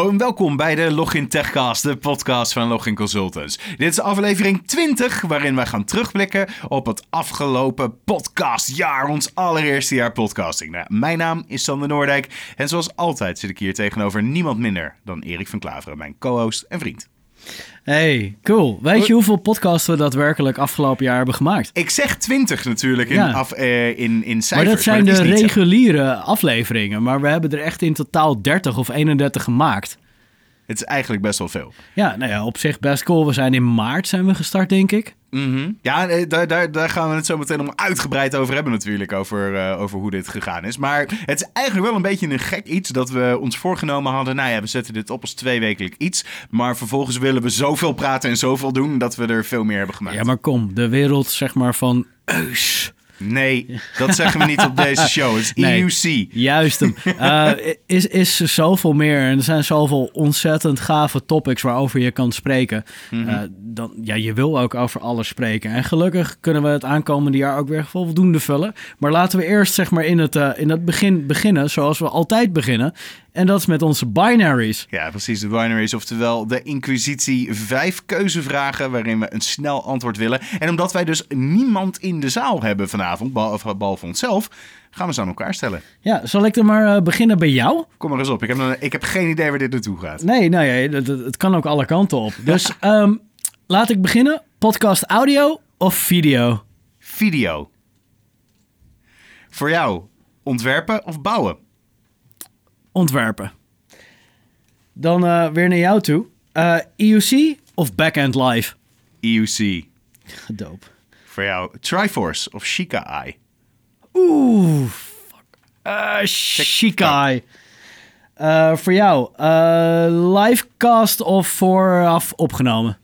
Welkom bij de Login Techcast, de podcast van Login Consultants. Dit is aflevering 20, waarin wij gaan terugblikken op het afgelopen podcastjaar, ons allereerste jaar podcasting. Nou, mijn naam is Sander Noordijk en zoals altijd zit ik hier tegenover niemand minder dan Erik van Klaveren, mijn co-host en vriend. Hey, cool. Weet je hoeveel podcasts we daadwerkelijk afgelopen jaar hebben gemaakt? Ik zeg 20 natuurlijk in, Ja. af, eh, in, in cijfers. maar dat zijn de zo. reguliere afleveringen. Maar we hebben er echt in totaal 30 of 31 gemaakt. Het is eigenlijk best wel veel. Ja, nou ja, op zich best cool. We zijn in maart zijn we gestart, denk ik. Mhm. Ja, daar, daar, daar gaan we het zo meteen nog uitgebreid over hebben natuurlijk, over, eh, over hoe dit gegaan is. Maar het is eigenlijk wel een beetje een gek iets dat we ons voorgenomen hadden. Nou ja, we zetten dit op als tweewekelijk iets. Maar vervolgens willen we zoveel praten en zoveel doen dat we er veel meer hebben gemaakt. Ja, maar kom, de wereld zeg maar van Eus. Nee, dat zeggen we niet op deze show. Het is E Nee. EUC. Juist hem. Eh, is, is er zoveel meer en er zijn zoveel ontzettend gave topics waarover je kan spreken. Mhm. Eh, dan, ja, je wil ook over alles spreken. En gelukkig kunnen we het aankomende jaar ook weer voldoende vullen. Maar laten we eerst zeg maar in het, eh, in het begin beginnen zoals we altijd beginnen. En dat is met onze binaries. Ja, precies. De binaries, oftewel de Inquisitie. Vijf keuzevragen waarin we een snel antwoord willen. En omdat wij dus niemand in de zaal hebben vanavond, behalve, onszelf, gaan we ze aan elkaar stellen. Ja, zal ik dan maar eh, beginnen bij jou? Kom maar eens op. Ik heb, ik heb geen idee waar dit naartoe gaat. Nee, nou ja, het, het- het kan ook alle kanten op. Dus ehm, laat ik beginnen. Podcast audio of video? Video. Voor jou, ontwerpen of bouwen? Ontwerpen. Dan eh, weer naar jou toe. Eh EUC of Backend Live? EUC. Doop. Voor jou, Triforce of Chica Eye? Oeh, fuck. Eh Shikai. Eh, voor jou, eh, livecast of vooraf opgenomen?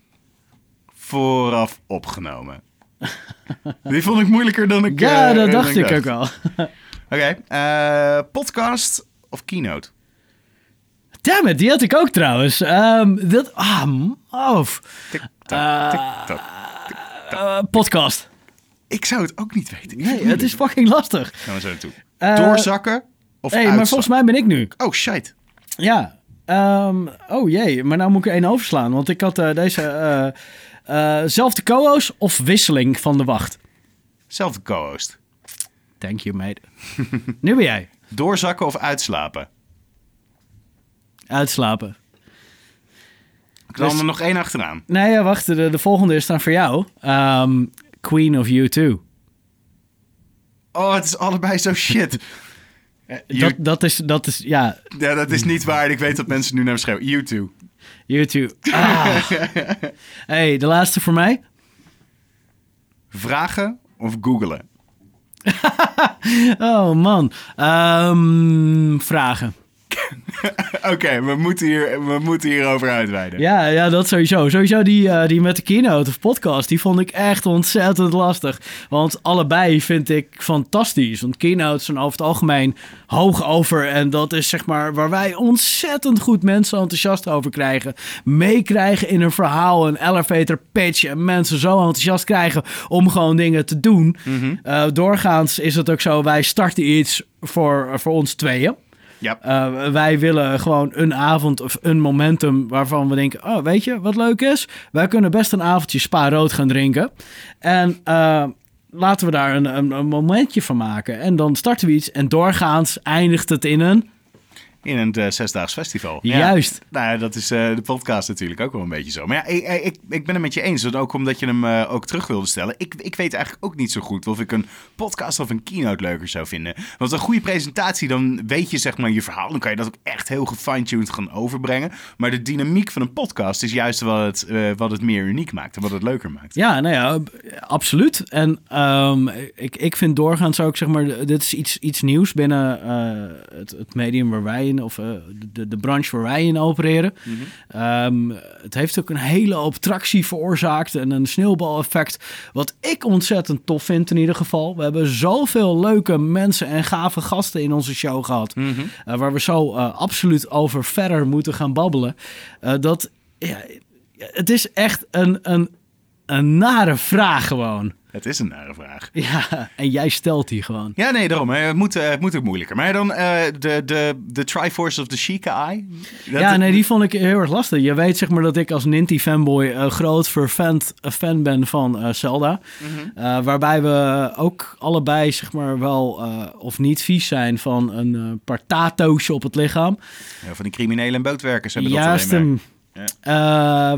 Vooraf opgenomen. Die vond ik moeilijker dan ik... Ja, dat dacht ik ook wel. Oké, eh, podcast of keynote? Damn it, die had ik ook trouwens. Ehm, dat, ah. Tik-tak, Eh. Eh, podcast. Ik zou het ook niet weten. Nee, het is fucking lastig. Gaan we zo naartoe. Eh, Doorzakken of hey, maar volgens mij ben ik nu. Oh, shit. Ja. Ehm, oh jee, maar nou moet ik er één overslaan. Want ik had eh, deze... zelfde co-host of wisseling van de wacht? Zelfde co-host. Thank you, mate. nu ben jij. Doorzakken of uitslapen? Uitslapen. Knal Dus- er nog één achteraan. Nee, ja, wacht. De, de volgende is dan voor jou. Ehm, Queen of U2. Oh, het is allebei zo shit. You- Dat, dat, is, dat is, ja, ja, dat is niet waar. Ik weet dat mensen nu naar me schreeuwen. YouTube. U2. Ah. hey, de laatste voor mij. Vragen of googelen? Oh man. Ehm, vragen. Oké, we, moeten hier, we moeten hierover uitweiden. Ja, ja, dat sowieso. Sowieso die, eh, die met de keynote of podcast, die vond ik echt ontzettend lastig. Want allebei vind ik fantastisch. Want keynotes zijn over het algemeen hoog over. En dat is zeg maar waar wij ontzettend goed mensen enthousiast over krijgen. Meekrijgen in een verhaal, een elevator pitch. En mensen zo enthousiast krijgen om gewoon dingen te doen. Eh, doorgaans is het ook zo, wij starten iets voor, voor ons tweeën. Uh, wij willen gewoon een avond of een momentum waarvan we denken: oh, weet je wat leuk is? Wij kunnen best een avondje spa rood gaan drinken. En uh, laten we daar een, een, een, momentje van maken. En dan starten we iets en doorgaans eindigt het in een. In een uh, zesdaags festival. Juist. Ja. Nou dat is uh, de podcast natuurlijk ook wel een beetje zo. Maar ja, ik, ik, ik ben het met je eens. Dat ook omdat je hem uh, ook terug wilde stellen. Ik, ik weet eigenlijk ook niet zo goed of ik een podcast of een keynote leuker zou vinden. Want een goede presentatie, dan weet je zeg maar je verhaal. Dan kan je dat ook echt heel gefine-tuned gaan overbrengen. Maar de dynamiek van een podcast is juist wat het, wat het meer uniek maakt. En wat het leuker maakt. Ja, nou ja, absoluut. En um, ik, ik vind doorgaans ook zeg maar, dit is iets, iets nieuws binnen het, het medium waar wij in of uh, de, de branche waar wij in opereren. Mm-hmm. um, het heeft ook een hele hoop tractie veroorzaakt en een sneeuwbaleffect. Wat ik ontzettend tof vind in ieder geval. We hebben zoveel leuke mensen en gave gasten in onze show gehad. Mm-hmm. Uh, waar we zo uh, absoluut over verder moeten gaan babbelen. Dat ja, het is echt een, een, een nare vraag gewoon. Het is een nare vraag. Ja, en jij stelt die gewoon. Ja, nee, daarom. hè. Het moet, eh, het moet ook moeilijker. Maar dan eh, de, de, de Triforce of the Sheikah Eye. Dat- ja, nee, die vond ik heel erg lastig. Je weet zeg maar dat ik als Ninty-fanboy eh, groot vervent fan ben van Zelda. Mhm. Waarbij we ook allebei zeg maar wel of niet vies zijn van een paar tato's op het lichaam. Ja, van die criminelen en bootwerkers hebben dat Juist alleen maar. Eh,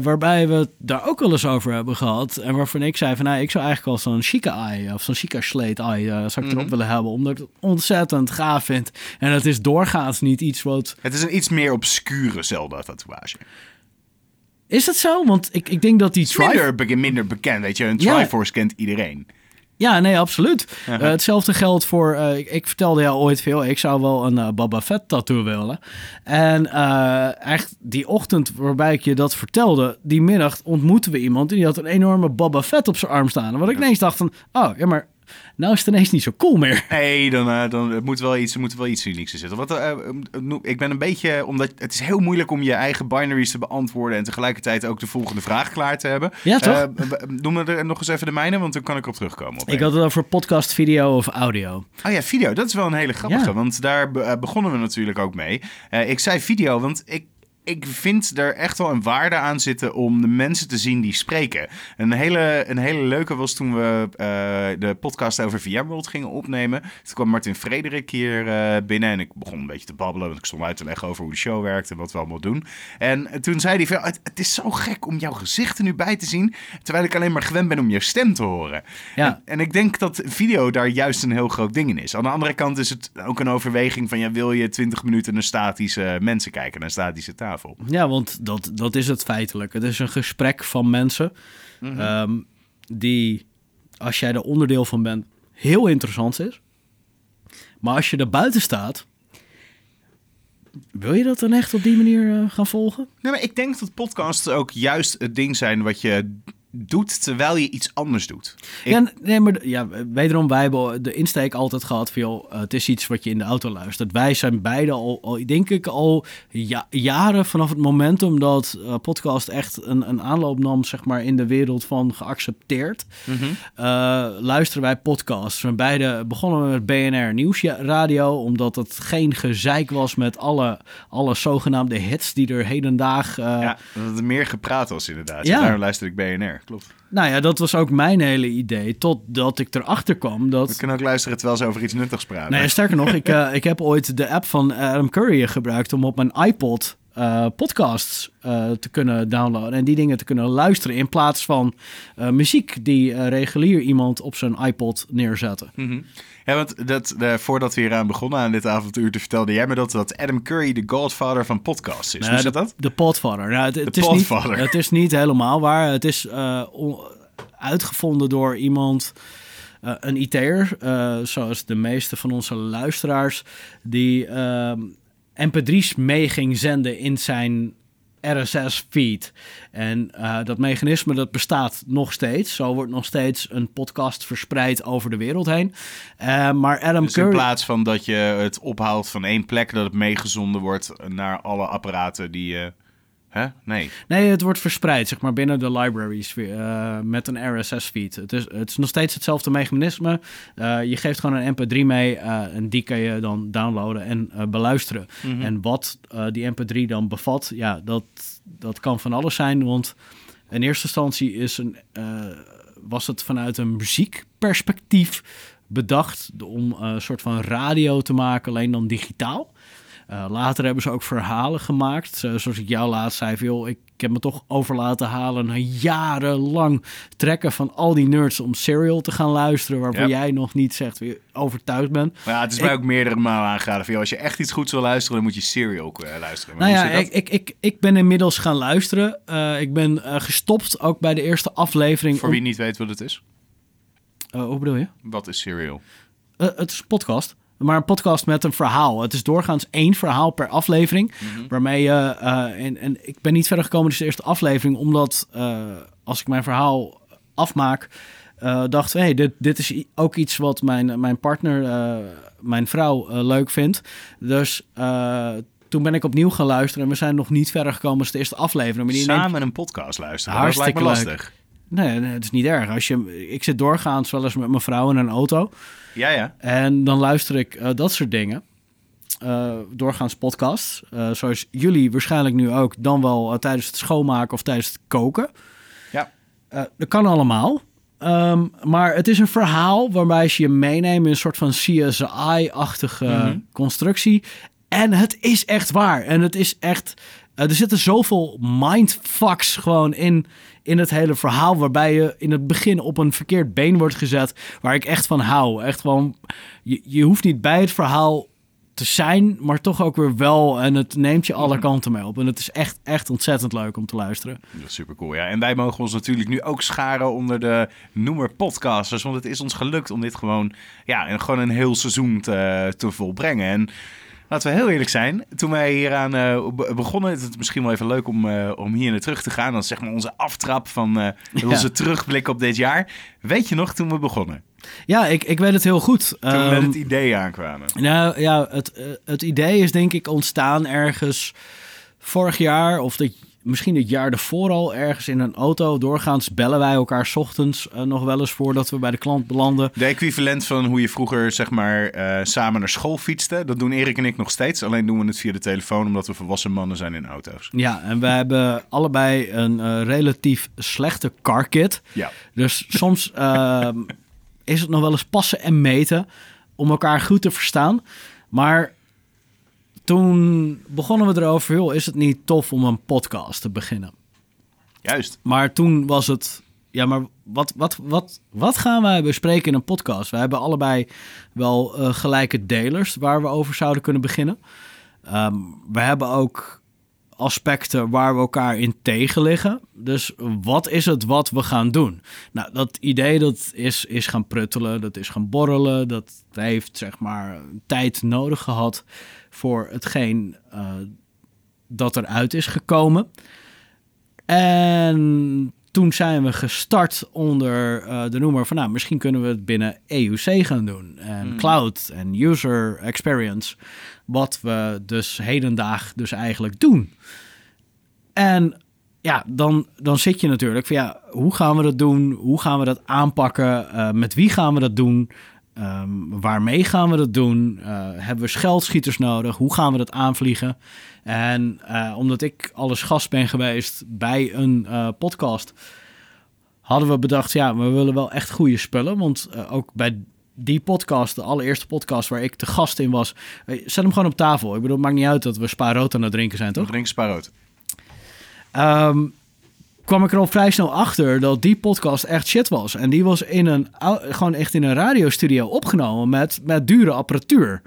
waarbij we het daar ook wel eens over hebben gehad. En waarvan ik zei van, nou, ik zou eigenlijk wel zo'n chica eye of zo'n chica slate eye eh, zou ik erop Mhm. willen hebben. Omdat ik het ontzettend gaaf vind. En het is doorgaans niet iets wat... Het is een iets meer obscure Zelda-tatoeage. Is het zo? Want ik, ik denk dat die minder, minder bekend, weet je. Een Ja. Triforce kent iedereen. Ja, nee, absoluut. Eh, hetzelfde geldt voor... eh, ik, ik vertelde jou ooit veel, ik zou wel een eh, Boba Fett tattoo willen. En echt die ochtend waarbij ik je dat vertelde, die middag ontmoetten we iemand... en die had een enorme Boba Fett op zijn arm staan. En wat ik ineens dacht van, oh, ja, maar nou is het ineens niet zo cool meer. Nee, dan, eh, dan het moet wel iets, er moet wel iets unieks in zitten. Wat, eh, eh, ik ben een beetje, omdat het is heel moeilijk om je eigen binaries te beantwoorden en tegelijkertijd ook de volgende vraag klaar te hebben. Ja, toch? Noem er nog eens even de mijne, want dan kan ik op terugkomen. Op Ik had het over podcast, video of audio. Oh ja, video. Dat is wel een hele grappige. Ja. Want daar be- begonnen we natuurlijk ook mee. Ik zei video, want ik, ik vind er echt wel een waarde aan zitten om de mensen te zien die spreken. Een hele, een hele leuke was toen we eh, de podcast over VMworld gingen opnemen. Toen kwam Martin Frederik hier eh, binnen en ik begon een beetje te babbelen. Want ik stond uit te leggen over hoe de show werkt en wat we allemaal doen. En toen zei hij van, het, het is zo gek om jouw gezicht er nu bij te zien. Terwijl ik alleen maar gewend ben om je stem te horen. Ja. En, en ik denk dat video daar juist een heel groot ding in is. Aan de andere kant is het ook een overweging van... Ja, wil je 20 minuten naar statische mensen kijken, naar statische tafel? Ja, want dat, dat is het feitelijk. Het is een gesprek van mensen ehm, die, als jij er onderdeel van bent, heel interessant is. Maar als je er buiten staat, wil je dat dan echt op die manier eh, gaan volgen? Nee, maar ik denk dat podcasts ook juist het ding zijn wat je doet terwijl je iets anders doet. Ik- Ja, nee, maar ja, wederom, wij hebben de insteek altijd gehad van, joh, eh, het is iets wat je in de auto luistert. Wij zijn beide al, al denk ik, al ja- jaren vanaf het momentum dat eh, podcast echt een, een aanloop nam, zeg maar, in de wereld van geaccepteerd. eh, luisteren wij podcasts. We beide begonnen we met BNR Nieuwsradio, omdat het geen gezeik was met alle, alle zogenaamde hits die er hedendaag... eh, ja, dat het meer gepraat was inderdaad. Ja. Daarom luister ik BNR, klopt. Nou ja, dat was ook mijn hele idee, totdat ik erachter kwam dat... We kunnen ook luisteren terwijl ze over iets nuttigs praten. Nee, sterker nog, ik, eh, ik heb ooit de app van Adam Curry gebruikt om op mijn iPod eh, podcasts eh, te kunnen downloaden en die dingen te kunnen luisteren in plaats van muziek die regulier iemand op zijn iPod neerzette. Mhm. Ja, want dat, eh, voordat we hier aan begonnen aan dit avontuur, te vertelde jij me dat, dat Adam Curry de godfather van podcasts is. Hoe Nou, zit de, dat? De Podfather. Nou, het, is Podfather. Niet, het is niet helemaal waar. Het is eh, on- uitgevonden door iemand, eh, een IT'er, eh, zoals de meeste van onze luisteraars, die ehm, MP3's mee ging zenden in zijn RSS-feed. En eh, dat mechanisme dat bestaat nog steeds. Zo wordt nog steeds een podcast verspreid over de wereld heen. Eh, maar Adam Dus in plaats van dat je het ophaalt van één plek, dat het meegezonden wordt naar alle apparaten die je... Hè? Nee. Nee, het wordt verspreid, zeg maar, binnen de libraries eh, met een RSS-feed. Het is, het is nog steeds hetzelfde mechanisme. Eh, je geeft gewoon een mp3 mee eh, en die kan je dan downloaden en beluisteren. En wat die mp3 dan bevat, ja, dat, dat kan van alles zijn. Want in eerste instantie is een, was het vanuit een muziekperspectief bedacht om een soort van radio te maken, alleen dan digitaal. Uh, later hebben ze ook verhalen gemaakt. Zo, zoals ik jou laatst zei, joh, ik, ik heb me toch over laten halen na jarenlang trekken van al die nerds om Serial te gaan luisteren, waarvoor Yep. jij nog niet zegt weer overtuigd bent. Maar ja, het is Ik- mij ook meerdere malen aangeraden. Van, joh, als je echt iets goeds wil luisteren, dan moet je Serial eh, luisteren. Maar Nou ja, ik, ik, ik, ik ben inmiddels gaan luisteren. Uh, ik ben uh, gestopt ook bij de eerste aflevering. Voor wie niet weet wat het is. Uh, hoe bedoel je? Wat is Serial? Het is een podcast. Maar een podcast met een verhaal. Het is doorgaans één verhaal per aflevering. Mhm. Waarmee je. Uh, en, en ik ben niet verder gekomen dus de eerste aflevering. Omdat uh, als ik mijn verhaal afmaak. Uh, dacht, hé, hey, dit, dit is ook iets wat mijn, mijn partner, mijn vrouw, leuk vindt. Dus toen ben ik opnieuw gaan luisteren. En we zijn nog niet verder gekomen als de eerste aflevering. Maar die Samen neemt... een podcast luisteren. Hartstikke dat lijkt me lastig. Leuk. Nee, nee, het is niet erg. Als je, ik zit doorgaans wel eens met mijn vrouw in een auto. Ja, ja. En dan luister ik eh, dat soort dingen. Eh, doorgaans podcasts. Eh, zoals jullie waarschijnlijk nu ook. Dan wel tijdens het schoonmaken of tijdens het koken. Ja. Dat kan allemaal. Ehm, maar het is een verhaal waarbij ze je meenemen in een soort van CSI-achtige Mhm. constructie. En het is echt waar. En het is echt. er zitten zoveel mindfucks gewoon in, in het hele verhaal. Waarbij je in het begin op een verkeerd been wordt gezet. Waar ik echt van hou. Echt gewoon. Je, je hoeft niet bij het verhaal te zijn, maar toch ook weer wel. En het neemt je alle kanten mee op. En het is echt, echt ontzettend leuk om te luisteren. Dat is super cool. Ja. En wij mogen ons natuurlijk nu ook scharen onder de noemer podcasters. Want het is ons gelukt om dit gewoon, ja, en gewoon een heel seizoen te, te volbrengen. En laten we heel eerlijk zijn, toen wij hieraan eh, be- begonnen, is het misschien wel even leuk om, eh, om hier naar terug te gaan. Dan zeg maar onze aftrap van eh, onze terugblik op dit jaar. Weet je nog toen we begonnen? Ja, ik, ik weet het heel goed. Toen we met Ehm, het idee aankwamen. Nou ja, het, eh, het idee is denk ik ontstaan ergens vorig jaar of dit, misschien het jaar ervoor al ergens in een auto. Doorgaans bellen wij elkaar 's ochtends eh, nog wel eens voordat we bij de klant belanden. De equivalent van hoe je vroeger zeg maar eh, samen naar school fietste. Dat doen Erik en ik nog steeds. Alleen doen we het via de telefoon omdat we volwassen mannen zijn in auto's. Ja, en we hebben allebei een eh, relatief slechte car kit. Ja. Dus soms ehm, is het nog wel eens passen en meten om elkaar goed te verstaan. Maar toen begonnen we erover, joh, is het niet tof om een podcast te beginnen? Juist. Maar toen was het, ja, maar wat, wat, wat, wat gaan wij bespreken in een podcast? We hebben allebei wel eh, gelijke delers waar we over zouden kunnen beginnen. Ehm, we hebben ook aspecten waar we elkaar in tegen liggen. Dus wat is het wat we gaan doen? Nou, dat idee dat is, is gaan pruttelen, dat is gaan borrelen. Dat heeft zeg maar tijd nodig gehad voor hetgeen eh, dat eruit is gekomen. En toen zijn we gestart onder eh, de noemer van... nou, misschien kunnen we het binnen EUC gaan doen. En cloud en user experience. Wat we dus hedendaag dus eigenlijk doen. En ja, dan, dan zit je natuurlijk van ja, hoe gaan we dat doen? Hoe gaan we dat aanpakken? Eh, met wie gaan we dat doen? Ehm, waarmee gaan we dat doen? Eh, hebben we scheldschieters nodig? Hoe gaan we dat aanvliegen? En eh, omdat ik alles gast ben geweest bij een eh, podcast, hadden we bedacht, ja, we willen wel echt goede spullen. Want ook bij die podcast, de allereerste podcast waar ik te gast in was, zet hem gewoon op tafel. Ik bedoel, het maakt niet uit dat we spa rood aan het drinken zijn, toch? Drink spaarrood. Ehm, kwam ik er al vrij snel achter dat die podcast echt shit was. En die was in een, gewoon echt in een radiostudio opgenomen met, met dure apparatuur.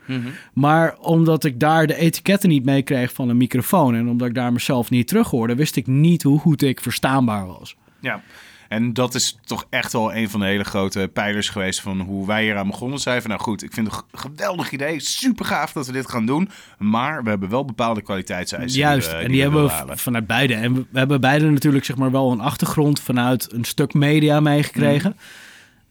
Maar omdat ik daar de etiketten niet mee kreeg van een microfoon... en omdat ik daar mezelf niet terug hoorde... wist ik niet hoe goed ik verstaanbaar was. Ja. En dat is toch echt wel een van de hele grote pijlers geweest van hoe wij hier aan begonnen zijn. Van nou goed, ik vind het een geweldig idee. Super gaaf dat we dit gaan doen. Maar we hebben wel bepaalde kwaliteitseisen. Juist, en die, hebben we halen. vanuit beide. En we, we hebben beide natuurlijk zeg maar wel een achtergrond vanuit een stuk media meegekregen.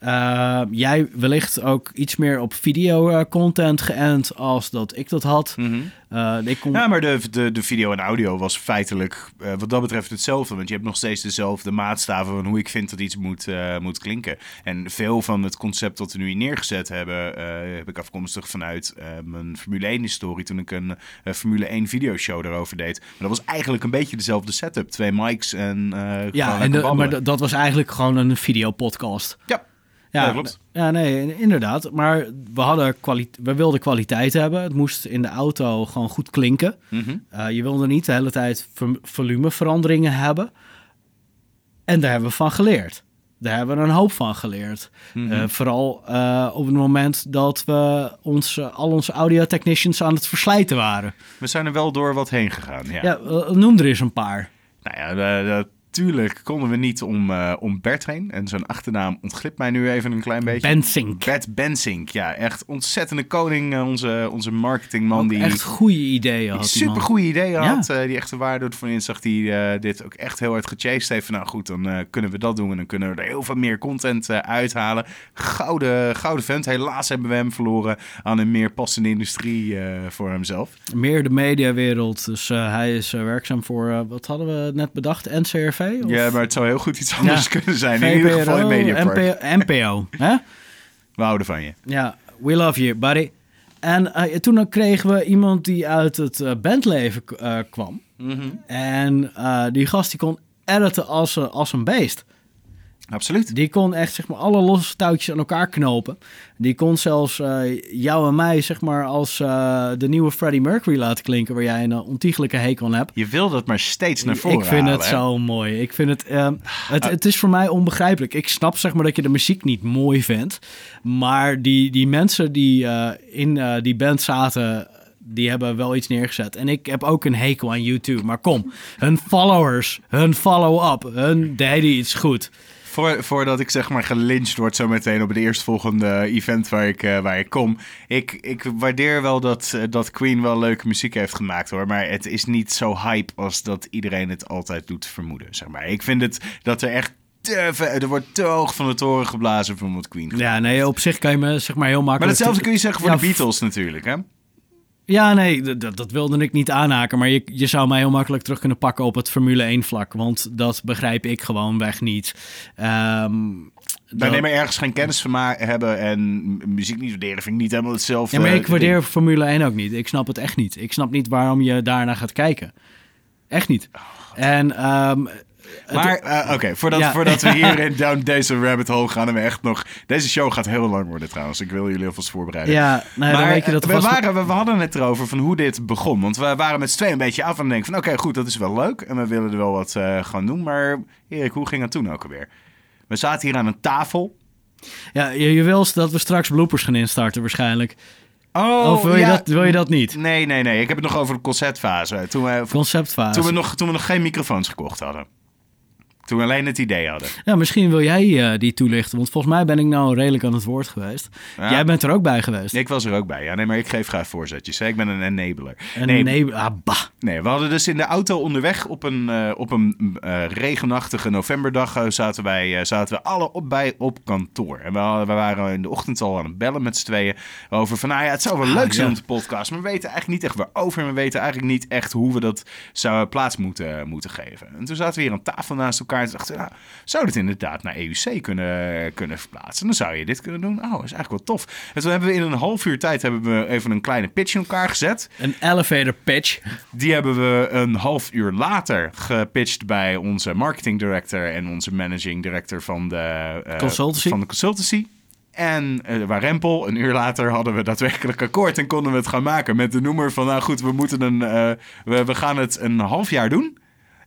Eh, jij wellicht ook iets meer op video content geënt als dat ik dat had. Mhm. Eh, ik kon... Ja, maar de, de, de video en audio was feitelijk eh, wat dat betreft hetzelfde. Want je hebt nog steeds dezelfde maatstaven van hoe ik vind dat iets moet, eh, moet klinken. En veel van het concept dat we nu hier neergezet hebben, eh, heb ik afkomstig vanuit eh, mijn Formule 1-historie. Toen ik een eh, Formule 1 videoshow erover deed. Maar dat was eigenlijk een beetje dezelfde setup. Twee mics en eh ja, en de- maar dat was eigenlijk gewoon een videopodcast. Ja, Ja, Ja, klopt. Ja, nee, inderdaad. Maar we, hadden we wilden kwaliteit hebben. Het moest in de auto gewoon goed klinken. Eh, je wilde niet de hele tijd vo- volumeveranderingen hebben. En daar hebben we van geleerd. Daar hebben we een hoop van geleerd. Mhm. Eh, vooral eh, op het moment dat we ons, al onze audio-technicians aan het verslijten waren. we zijn er wel door wat heen gegaan. Ja. Ja, noem er eens een paar. Nou ja, natuurlijk konden we niet om, eh, om Bert heen. En zijn achternaam ontglipt mij nu even een klein beetje. Bensink. Bert Bensink, ja, echt ontzettende koning. eh, onze, onze marketingman Ook die echt goede ideeën had super goede ideeën Ja. had. eh, die echt de waarde van inzag. Die dit ook echt heel hard gechased heeft. Van, nou goed, dan kunnen we dat doen. En dan kunnen we er heel veel meer content uithalen. Gouden, gouden vent. Helaas hebben we hem verloren aan een meer passende industrie voor hemzelf. Meer de mediawereld. Dus hij is werkzaam voor, wat hadden we net bedacht? NCRV? NCRV? Of? Ja, maar het zou heel goed iets anders Ja. kunnen zijn. In ieder geval in Mediapark. NPO, hè? We houden van je. Ja, we love you, buddy. En eh, toen kregen we iemand die uit het eh, bandleven eh, kwam. En eh, die gast die kon editen als, als een beest. Absoluut. Die kon echt zeg maar, alle losse touwtjes aan elkaar knopen. Die kon zelfs eh, jou en mij zeg maar, als eh, de nieuwe Freddie Mercury laten klinken... waar jij een eh, ontiegelijke hekel aan hebt. Je wil dat maar steeds naar voren Ik vind halen, het hè? zo mooi. Ik vind het, ehm, het, het is voor mij onbegrijpelijk. Ik snap zeg maar dat je de muziek niet mooi vindt. Maar die, die mensen die in die band zaten, die hebben wel iets neergezet. En ik heb ook een hekel aan YouTube. Maar kom, hun followers, hun follow-up, hun deden iets goed. Voor, voordat ik zeg maar gelyncht word zo meteen op het eerstvolgende event waar ik, eh, waar ik kom. Ik, ik waardeer wel dat, eh, dat Queen wel leuke muziek heeft gemaakt hoor. Maar het is niet zo hype als dat iedereen het altijd doet vermoeden. Zeg maar. Ik vind het dat er echt er wordt te hoog van de toren geblazen van wat Queen Ja, nee, op zich kan je me zeg maar heel makkelijk... Maar hetzelfde kun je zeggen voor Ja, de Beatles natuurlijk hè. Ja, nee, dat wilde ik niet aanhaken. Maar je, je zou mij heel makkelijk terug kunnen pakken op het Formule 1 vlak. Want dat begrijp ik gewoon weg niet. Ehm Wij nemen ergens geen kennis van hebben en muziek niet waarderen vind ik niet helemaal hetzelfde. Ja, maar ik waardeer ding. Formule 1 ook niet. Ik snap het echt niet. Ik snap niet waarom je daarna gaat kijken. Echt niet. En ehm, Maar eh, oké, voordat, Ja. voordat we hier in down deze rabbit hole gaan en we echt nog... Deze show gaat heel lang worden trouwens. Ik wil jullie alvast voorbereiden. ja, dan maar weet je dat we, vast- waren, we, we hadden het erover van hoe dit begon. Want we waren met z'n tweeën een beetje af en denken van... Oké, goed, dat is wel leuk. En we willen er wel wat eh, gaan doen. Maar Erik, hoe ging het toen ook alweer? We zaten hier aan een tafel. Ja, je, je wil dat we straks bloopers gaan instarten waarschijnlijk. Oh, of wil, je dat, wil je dat niet? Nee, nee, nee. Ik heb het nog over de concertfase. Toen we, Conceptfase. toen we, nog, toen we nog geen microfoons gekocht hadden. Toen we alleen het idee hadden. Ja, misschien wil jij eh, die toelichten. Want volgens mij ben ik nou redelijk aan het woord geweest. Ja. Jij bent er ook bij geweest. Ik was er ook bij. Ja, nee, maar ik geef graag voorzetjes. Hè. Ik ben een enabler. En nee, nee, ah, bah. Nee, we hadden dus in de auto onderweg op een, eh, op een eh, regenachtige novemberdag zaten, wij, zaten we alle op bij op kantoor. En we, hadden- we waren in de ochtend al aan het bellen met z'n tweeën over van, nou ja, het zou wel Ah, leuk zijn ja. om te podcast, maar we weten eigenlijk niet echt waarover en we weten eigenlijk niet echt hoe we dat zouden plaats moeten, moeten geven. En toen zaten we hier aan tafel naast elkaar dachten, nou, zou dit inderdaad naar EUC kunnen, kunnen verplaatsen? Dan zou je dit kunnen doen. Oh, dat is eigenlijk wel tof. En toen hebben we in een half uur tijd hebben we even een kleine pitch in elkaar gezet. Een elevator pitch. Die hebben we een half uur later gepitcht bij onze marketing director en onze managing director van de, eh, Consultancy. Van de consultancy. En uh, waar Rempel, een uur later hadden we daadwerkelijk akkoord en konden we het gaan maken met de noemer van, nou goed, we moeten een, uh, we, we gaan het een half jaar doen.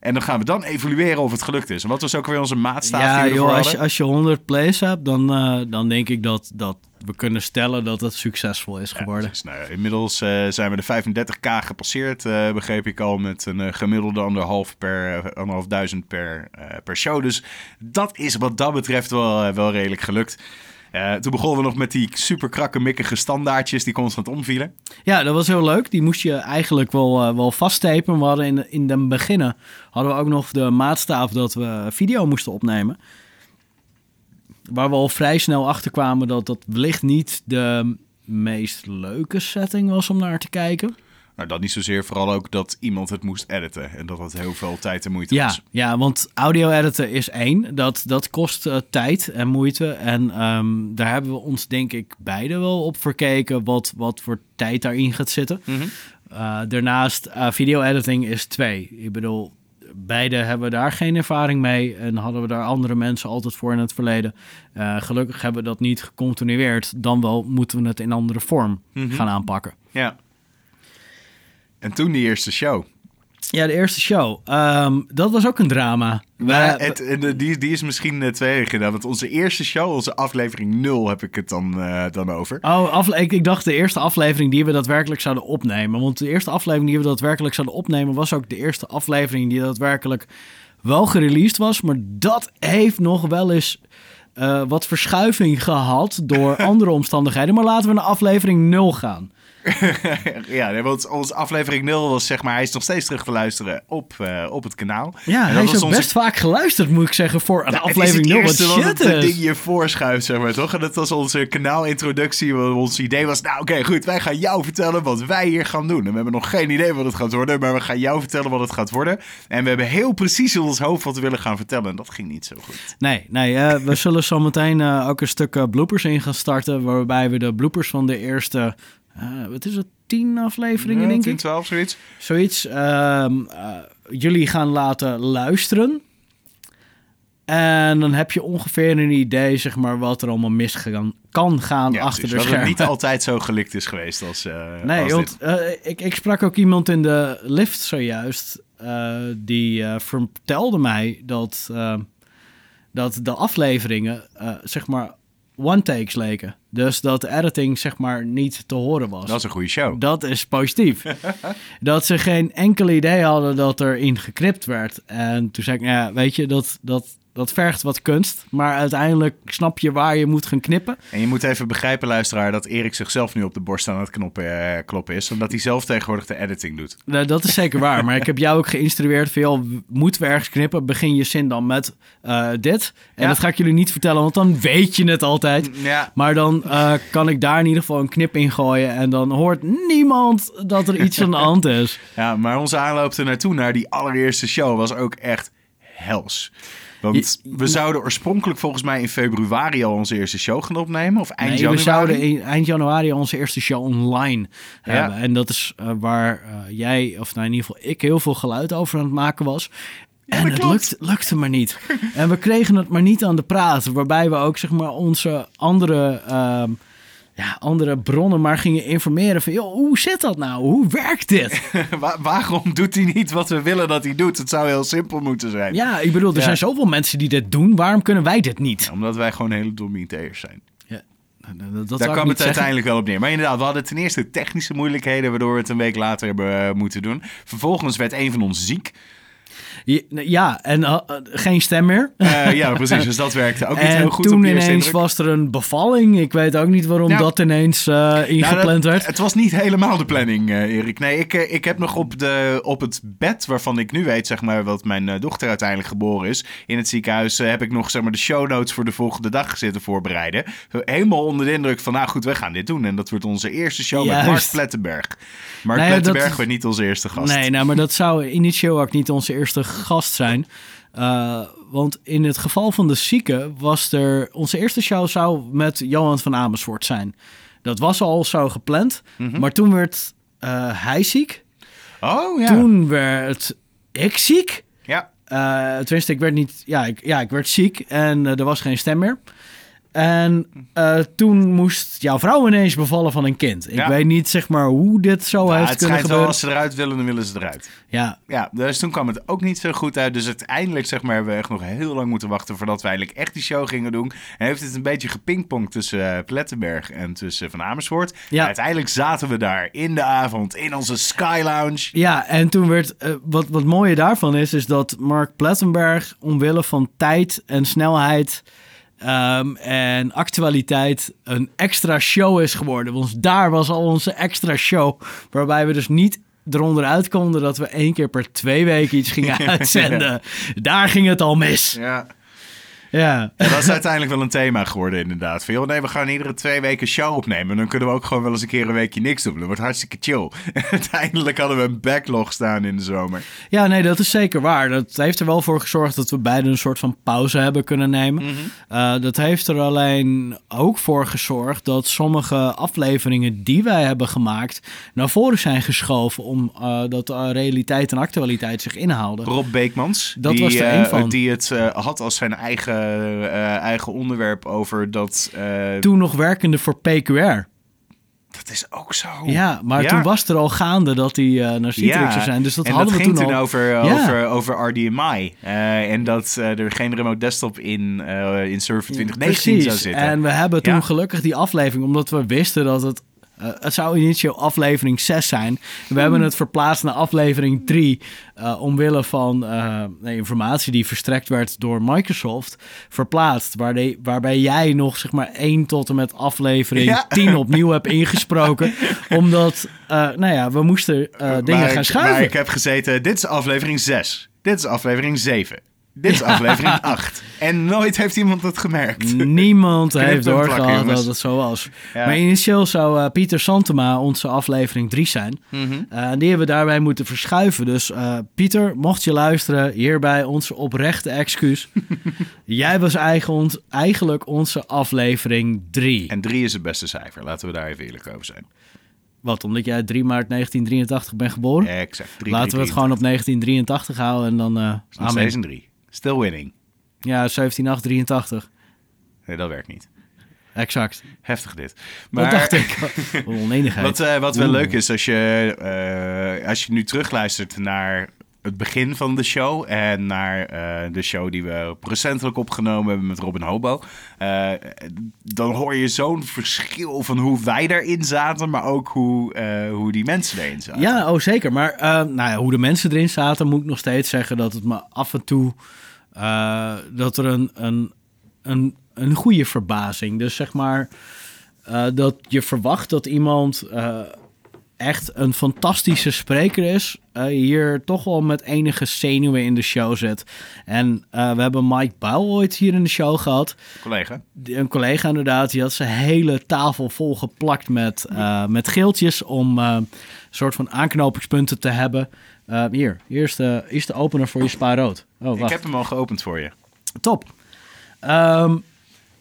En dan gaan we dan evalueren of het gelukt is. En wat was ook weer onze maatstaaf Ja, die joh, als je, als je 100 plays hebt, dan, uh, dan denk ik dat, dat we kunnen stellen dat het succesvol is geworden. Ja, nou, inmiddels uh, zijn we de 35k gepasseerd, uh, begreep ik al, met een gemiddelde anderhalf, per, anderhalf duizend per, per show. Dus dat is wat dat betreft wel, wel redelijk gelukt. Uh, toen begonnen we nog met die super krakkemikkige standaardjes die constant omvielen. Ja, dat was heel leuk. Die moest je eigenlijk wel, uh, wel vasttepen. We hadden in, in de beginnen hadden we ook nog de maatstaaf dat we video moesten opnemen. Waar we al vrij snel achter kwamen dat dat wellicht niet de meest leuke setting was om naar te kijken. Nou, dat niet zozeer. Vooral ook dat iemand het moest editen. En dat dat heel veel tijd en moeite ja, was. Ja, want audio editen is één. Dat, dat kost uh, tijd en moeite. En um, daar hebben we ons denk ik beide wel op verkeken... wat, wat voor tijd daarin gaat zitten. Mm -hmm. uh, daarnaast, uh, video editing is twee. Ik bedoel, beide hebben daar geen ervaring mee... en hadden we daar andere mensen altijd voor in het verleden. Uh, gelukkig hebben we dat niet gecontinueerd. Dan wel moeten we het in andere vorm Mhm. mm -hmm. gaan aanpakken. Ja. En toen die eerste show. Ja, de eerste show. Um, dat was ook een drama. Maar het, die, die is misschien uh, twee gedaan. Want onze eerste show, onze aflevering 0, heb ik het dan, uh, dan over. Oh, afle- ik, ik, dacht de eerste aflevering die we daadwerkelijk zouden opnemen. Want de eerste aflevering die we daadwerkelijk zouden opnemen... was ook de eerste aflevering die daadwerkelijk wel gereleased was. Maar dat heeft nog wel eens... Uh, wat verschuiving gehad door andere omstandigheden. Maar laten we naar aflevering 0 gaan. ja, want onze aflevering 0 was zeg maar, hij is nog steeds terug te luisteren op, eh, op het kanaal. Ja, hij is ook onze- best vaak geluisterd, moet ik zeggen, voor een Nou, aflevering 0. Het is het eerste wat het is. ding je voorschuift, zeg maar, toch? En dat was onze kanaalintroductie. Ons idee was, nou oké, goed, wij gaan jou vertellen wat wij hier gaan doen. En we hebben nog geen idee wat het gaat worden, maar we gaan jou vertellen wat het gaat worden. En we hebben heel precies in ons hoofd wat we willen gaan vertellen. En dat ging niet zo goed. Nee, nee eh, we zullen zo meteen eh, ook een stuk eh, bloopers in gaan starten. Waarbij we de bloopers van de eerste, eh, wat is het, tien afleveringen, Ja, denk 10, ik. 12, zoiets. Zoiets. ehm, eh, jullie gaan laten luisteren. En dan heb je ongeveer een idee, zeg maar, wat er allemaal misgaan kan gaan Ja, achter de Dat het schermen. niet altijd zo gelikt is geweest als, eh Nee, als want ik, ik sprak ook iemand in de lift zojuist. die vertelde mij dat, dat de afleveringen, zeg maar, one-takes leken. Dus dat de editing, zeg maar, niet te horen was. Dat is een goede show. Dat is positief. dat ze geen enkel idee hadden dat er in geknipt werd. En toen zei ik, nou ja, weet je, dat, dat, dat vergt wat kunst. Maar uiteindelijk snap je waar je moet gaan knippen. En je moet even begrijpen, luisteraar, dat Erik zichzelf nu op de borst aan het knoppen, eh, kloppen is. Omdat hij zelf tegenwoordig de editing doet. Nou, dat is zeker waar. Maar ik heb jou ook geïnstrueerd van, joh, moeten we ergens knippen? Begin je zin dan met eh, dit. En Ja. dat ga ik jullie niet vertellen, want dan weet je het altijd. Ja, Maar dan eh, kan ik daar in ieder geval een knip in gooien. En dan hoort niemand dat er iets aan de hand is. Ja, maar onze aanloop er naartoe, naar die allereerste show, was ook echt hels. Want Je- we zouden oorspronkelijk volgens mij in februari al onze eerste show gaan opnemen. Of eind Nee, januari. we zouden in, eind januari onze eerste show online Ja. hebben. En dat is eh, waar eh, jij, of nou in ieder geval ik, heel veel geluid over aan het maken was. En het lukt, lukte maar niet. en we kregen het maar niet aan de praat. Waarbij we ook zeg maar onze andere, ehm, ja, andere bronnen maar gingen informeren van... joh, hoe zit dat nou? Hoe werkt dit? Wa- waarom doet hij niet wat we willen dat hij doet? Het zou heel simpel moeten zijn. ja, ik bedoel, er Ja. zijn zoveel mensen die dit doen. Waarom kunnen wij dit niet? Omdat wij gewoon hele domme IT'ers zijn. Ja, dat, Daar kwam het zeggen. uiteindelijk wel op neer. Maar inderdaad, we hadden ten eerste technische moeilijkheden... waardoor we het een week later hebben eh, moeten doen. Vervolgens werd een van ons ziek. Ja, en eh, eh, geen stem meer. Eh, ja, precies. Dus dat werkte ook niet heel goed toen op ineens indruk. was er een bevalling. Ik weet ook niet waarom dat ineens ingepland Nou, dat- werd. Het was niet helemaal de planning, Erik. Nee, ik, ik heb nog op, de, op het bed waarvan ik nu weet, zeg maar, wat mijn dochter uiteindelijk geboren is. In het ziekenhuis heb ik nog, zeg maar, de show notes voor de volgende dag zitten voorbereiden. Helemaal onder de indruk van, nou goed, we gaan dit doen. En dat wordt onze eerste show met. Mark Plettenberg. Mark Nee, dat- Plettenberg werd niet onze eerste gast. Nee, nou, maar dat zou initieel ook niet onze eerste gast zijn. Eh, want in het geval van de zieke was er... Onze eerste show zou met Johan van Amersfoort zijn. Dat was al zo gepland. Mhm. Maar toen werd eh, hij ziek. Oh, ja. Toen werd ik ziek. Ja. Eh, tenminste, ik werd niet. Ja, ik, ja, ik werd ziek en er was geen stem meer. En eh, toen moest jouw vrouw ineens bevallen van een kind. Ik Ja. weet niet, zeg maar, hoe dit zo Nou, heeft het kunnen schijnt wel, gebeuren. als ze eruit willen, dan willen ze eruit. Ja, Ja, dus toen kwam het ook niet zo goed uit. Dus uiteindelijk zeg maar, hebben we echt nog heel lang moeten wachten voordat we eigenlijk echt die show gingen doen. En heeft het een beetje gepingpongd tussen eh, Plettenberg en tussen Van Amersfoort. Ja. En uiteindelijk zaten we daar in de avond in onze Sky Lounge. ja en toen werd. eh, wat, wat mooie daarvan is, is dat Mark Plettenberg omwille van tijd en snelheid. Ehm, en actualiteit een extra show is geworden. Want daar was al onze extra show. Waarbij we dus niet eronder uit konden dat we één keer per twee weken iets gingen uitzenden. Daar ging het al mis. Ja. Ja. En dat is uiteindelijk wel een thema geworden inderdaad. Van, joh, nee, we gaan iedere twee weken show opnemen. En dan kunnen we ook gewoon wel eens een keer een weekje niks doen. Dat wordt hartstikke chill. En uiteindelijk hadden we een backlog staan in de zomer. ja, nee, dat is zeker waar. Dat heeft er wel voor gezorgd dat we beiden een soort van pauze hebben kunnen nemen. Eh, dat heeft er alleen ook voor gezorgd dat sommige afleveringen die wij hebben gemaakt naar voren zijn geschoven om eh, dat eh, realiteit en actualiteit zich inhaalden. Rob Beekmans. Dat die, was er één van. Die het had als zijn eigen, eigen onderwerp over dat... eh, Toen nog werkende voor PQR. dat is ook zo. Ja, maar Ja. toen was er al gaande dat hij eh, naar Citrix zou zijn. Dus dat en hadden dat we ging toen al. over, Ja. over, over RDMI. Eh, en dat eh, er geen remote desktop in, eh in Server 2019 zou zitten. En we hebben toen gelukkig die aflevering, omdat we wisten dat het Eh, het zou initieel aflevering 6 zijn. We hebben het verplaatst naar aflevering 3. eh, omwille van eh, informatie die verstrekt werd door Microsoft. Verplaatst. Waar de- waarbij jij nog zeg maar 1 tot en met aflevering Ja. 10 opnieuw hebt ingesproken. omdat, nou ja, we moesten dingen gaan schuiven. Waar ik heb gezeten, dit is aflevering 6. Dit is aflevering 7. Dit is aflevering 8. En nooit heeft iemand het gemerkt. Niemand heeft doorgehad dat het zo was. Ja. Maar initieel zou eh, Pieter Santema onze aflevering 3 zijn. En die hebben we daarbij moeten verschuiven. Dus eh, Pieter, mocht je luisteren, hierbij onze oprechte excuus. Jij was eigen, eigenlijk onze aflevering 3. En 3 is het beste cijfer. Laten we daar even eerlijk over zijn. Wat, omdat jij 3 maart 1983 bent geboren? Exact. 3, Laten we het gewoon op 1983 houden en dan... Nog amen. steeds een 3. Still winning. Ja, 17, 8, 83. Nee, dat werkt niet. Exact. Heftig dit. Dat dacht ik. Onenigheid. Wat, eh, wat wel Oeh. leuk is, als je, eh, als je nu terugluistert naar het begin van de show en naar eh, de show die we recentelijk opgenomen hebben met Robin Hobo, dan hoor je zo'n verschil van hoe wij daarin zaten, maar ook hoe, hoe die mensen erin zaten. Ja, oh zeker. Maar nou ja, hoe de mensen erin zaten, moet ik nog steeds zeggen dat het me af en toe eh, dat er een, een, een, een goede verbazing. Dus zeg maar eh, dat je verwacht dat iemand eh, echt een fantastische spreker is, hier toch wel met enige zenuwen in de show zet. En we hebben Mike Bouw ooit hier in de show gehad. Collega. Een collega inderdaad, die had zijn hele tafel volgeplakt met, eh, met geeltjes om een soort van aanknopingspunten te hebben. Eh, hier, hier is, de, hier is de opener voor je spaarrood. Oh, Ik wacht. heb hem al geopend voor je. Top. Ehm,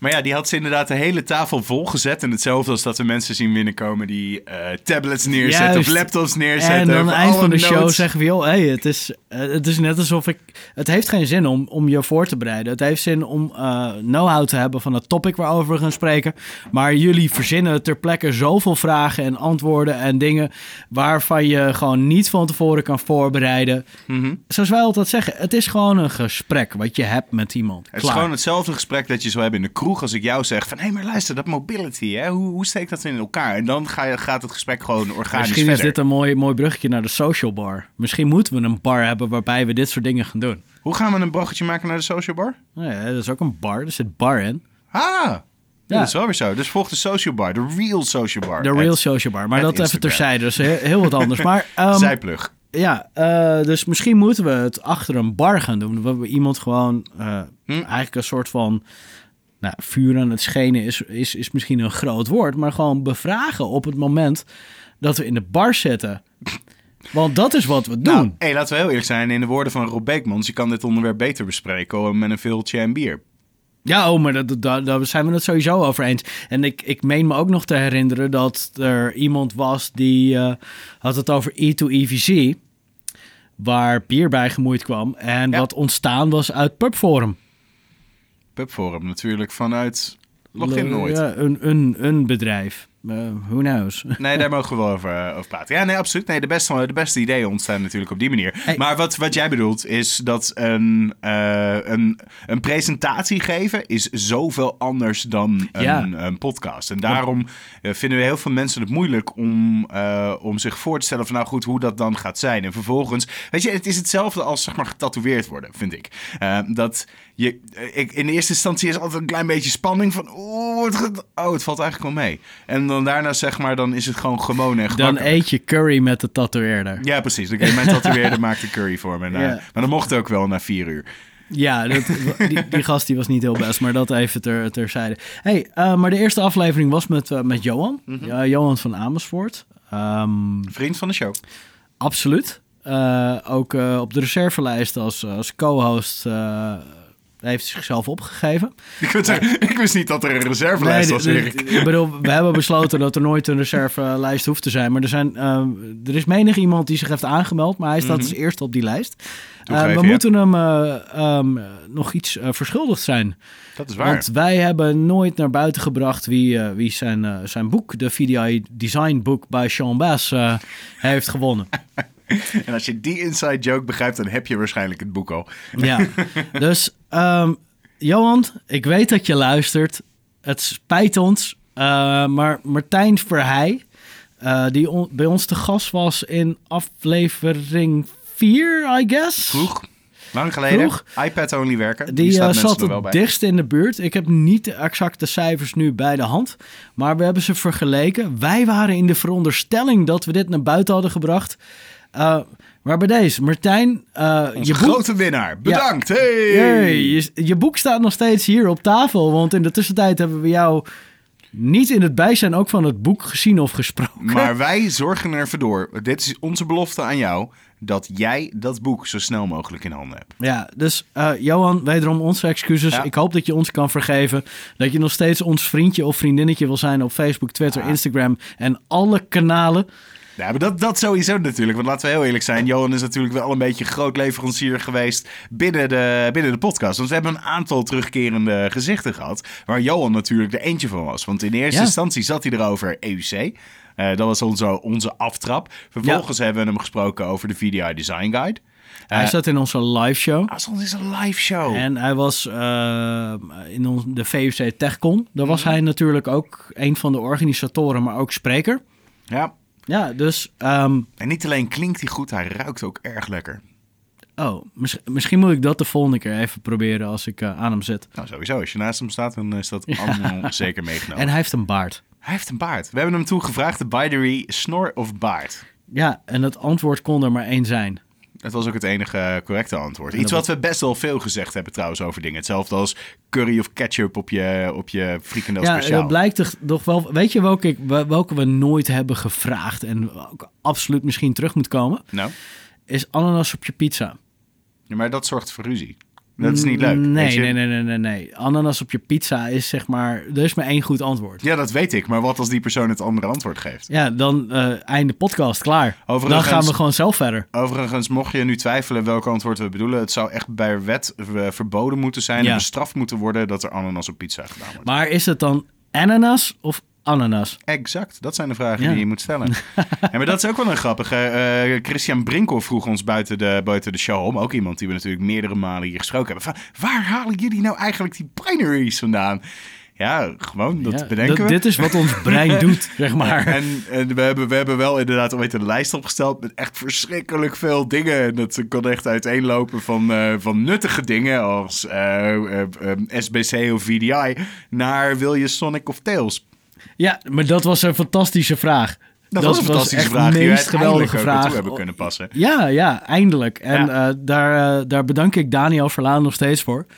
Maar ja, die had ze inderdaad de hele tafel volgezet. En hetzelfde als dat we mensen zien binnenkomen die eh, tablets neerzetten Juist. of laptops neerzetten. en aan het eind van de show zeggen we, joh, hey, het, is, eh, het is net alsof ik... Het heeft geen zin om, om je voor te bereiden. Het heeft zin om eh, know-how te hebben van het topic waarover we gaan spreken. Maar jullie verzinnen ter plekke zoveel vragen en antwoorden en dingen... waarvan je gewoon niet van tevoren kan voorbereiden. Mhm. Zoals wij altijd zeggen, het is gewoon een gesprek wat je hebt met iemand. Het is gewoon hetzelfde gesprek dat je zou hebben in de kroeg als ik jou zeg van... hé, maar luister, dat mobility, hè? Hoe, hoe steekt dat in elkaar? En dan ga je, gaat het gesprek gewoon organisch Misschien verder. is dit een mooi, mooi bruggetje naar de social bar. Misschien moeten we een bar hebben waarbij we dit soort dingen gaan doen. Hoe gaan we een bruggetje maken naar de social bar? Nou ja, dat is ook een bar. Er zit bar in. Ah, ja. Dat is wel weer zo. Dus volg de social bar, de real social bar. De real social bar. Maar dat even terzijde. Is heel, heel wat anders. Maar ehm, Zijplug. ja, eh, dus misschien moeten we het achter een bar gaan doen. We iemand gewoon eh, Hm. eigenlijk een soort van... Nou, vuur aan het schenen is, is, is misschien een groot woord. Maar gewoon bevragen op het moment dat we in de bar zitten. Want dat is wat we doen. Nou, hey, laten we heel eerlijk zijn. In de woorden van Rob Beekmans, je kan dit onderwerp beter bespreken met een veeltje en bier. Ja, oh, maar dat, dat, daar zijn we het sowieso over eens. En ik, ik meen me ook nog te herinneren dat er iemand was die eh, had het over E2EVC, waar bier bij gemoeid kwam. En Ja. wat ontstaan was uit Pubforum. Pubforum natuurlijk vanuit Login nooit. Ja, een, een, een bedrijf. Eh, who knows? Nee, daar mogen we wel over, eh, over praten. Ja, nee, absoluut. Nee, de, beste, de beste ideeën ontstaan natuurlijk op die manier. Hey. Maar wat, wat jij bedoelt is dat een, eh, een, een presentatie geven is zoveel anders dan een, Ja. een podcast. En daarom eh, vinden we heel veel mensen het moeilijk om, eh, om zich voor te stellen van nou goed, hoe dat dan gaat zijn. En vervolgens, weet je, het is hetzelfde als zeg maar getatoeëerd worden, vind ik. Eh, dat je, eh, ik, in de eerste instantie is altijd een klein beetje spanning van oeh, het, oh, het valt eigenlijk wel mee. En dan daarna zeg maar, dan is het gewoon gewoon en Dan eet je curry met de tatoeëerder. Ja, precies. Dan je mijn tatoeëerder maakte curry voor me. Nou, Ja. Maar dat mocht ook wel na vier uur. Ja, dat, die, die gast die was niet heel best, maar dat even ter, terzijde. Hey, eh, maar de eerste aflevering was met, eh, met Johan. Mhm. Johan van Amersfoort. Ehm, Vriend van de show. Absoluut. Eh, ook op de reservelijst als, als co-host heeft zichzelf opgegeven. Ik, wist, ik wist niet dat er een reservelijst Nee, was, Erik. ik bedoel, we hebben besloten dat er nooit een reservelijst hoeft te zijn. Maar er, zijn, eh, er is menig iemand die zich heeft aangemeld, maar hij staat Mhm. als eerste op die lijst. Eh, we ja. moeten hem eh, ehm, nog iets eh, verschuldigd zijn. Dat is waar. Want wij hebben nooit naar buiten gebracht wie, eh, wie zijn, eh, zijn boek, de VDI Design Book bij Sean Bass, eh, heeft gewonnen. En als je die inside joke begrijpt, dan heb je waarschijnlijk het boek al. Ja, dus ehm, Johan, ik weet dat je luistert. Het spijt ons, eh, maar Martijn Verheij eh, die on- bij ons te gast was in aflevering 4, I guess. Vroeg. Lang geleden. Vroeg. iPad only werken. Die, staat eh, zat wel het dichtst in de buurt. Ik heb niet de exacte cijfers nu bij de hand. Maar we hebben ze vergeleken. Wij waren in de veronderstelling dat we dit naar buiten hadden gebracht. Eh, maar bij deze, Martijn, eh, je boek... grote winnaar. Bedankt. Hey. Hey, je, je boek staat nog steeds hier op tafel. Want in de tussentijd hebben we jou niet in het bijzijn ook van het boek gezien of gesproken. Maar wij zorgen ervoor door. Dit is onze belofte aan jou. Dat jij dat boek zo snel mogelijk in handen hebt. Ja, dus eh, Johan, wederom onze excuses. Ja. Ik hoop dat je ons kan vergeven. Dat je nog steeds ons vriendje of vriendinnetje wil zijn op Facebook, Twitter. Instagram en alle kanalen. Ja, maar dat, dat sowieso natuurlijk. Want laten we heel eerlijk zijn. Johan is natuurlijk wel een beetje groot leverancier geweest binnen de, binnen de podcast. Want we hebben een aantal terugkerende gezichten gehad. Waar Johan natuurlijk er eentje van was. Want in eerste Ja. instantie zat hij erover EUC. Eh, dat was onze, onze aftrap. Vervolgens hebben we hem gesproken over de VDI Design Guide. Hij Eh, zat in onze live show. Ah, soms is een live show. En hij was eh, in ons, de VUC TechCon. Daar was Mhm. hij natuurlijk ook een van de organisatoren, maar ook spreker. Ja. Ja, dus... ehm, En niet alleen klinkt hij goed, hij ruikt ook erg lekker. oh, mis- misschien moet ik dat de volgende keer even proberen als ik eh, aan hem zit. Nou, sowieso. Als je naast hem staat, dan is dat allemaal zeker meegenomen. En hij heeft een baard. Hij heeft een baard. We hebben hem toen gevraagd, de binary snor of baard. Ja, en het antwoord kon er maar één zijn. Dat was ook het enige correcte antwoord. Iets wat we best wel veel gezegd hebben trouwens over dingen. Hetzelfde als curry of ketchup op je, op je frikandel Ja, speciaal. dat blijkt toch, toch wel... Weet je welke, ik- welke we nooit hebben gevraagd en ook absoluut misschien terug moet komen? Nou, Is ananas op je pizza. ja, maar dat zorgt voor ruzie. Dat is niet leuk. Nee, nee, nee, nee, nee, nee. Ananas op je pizza is zeg maar... Er is maar één goed antwoord. Ja, dat weet ik. Maar wat als die persoon het andere antwoord geeft? Ja, dan eh einde podcast, klaar. Overigens- Dan gaan we gewoon zelf verder. Overigens, mocht je nu twijfelen welk antwoord we bedoelen... het zou echt bij wet eh, verboden moeten zijn... Ja. en bestraft moeten worden dat er ananas op pizza gedaan wordt. Maar is het dan ananas of ananas? Exact, dat zijn de vragen Ja. die je moet stellen. ja, maar dat is ook wel een grappige. eh, Christian Brinkel vroeg ons buiten de, buiten de show om. Ook iemand die we natuurlijk meerdere malen hier gesproken hebben. Van, waar halen jullie nou eigenlijk die binaries vandaan? Ja, gewoon, dat Ja, bedenken dat- we. Dit is wat ons brein doet, zeg maar. En, en we, hebben, we hebben wel inderdaad ooit een lijst opgesteld met echt verschrikkelijk veel dingen. En dat kon echt uiteenlopen van, eh, van nuttige dingen als eh, SBC of VDI naar wil je Sonic of Tails? Ja, maar dat was een fantastische vraag. Dat, was een fantastische vraag de meest geweldige vraag. hebben kunnen passen. Ja, ja, eindelijk. En Ja. eh, daar, eh, daar bedank ik Daniel Verlaan nog steeds voor.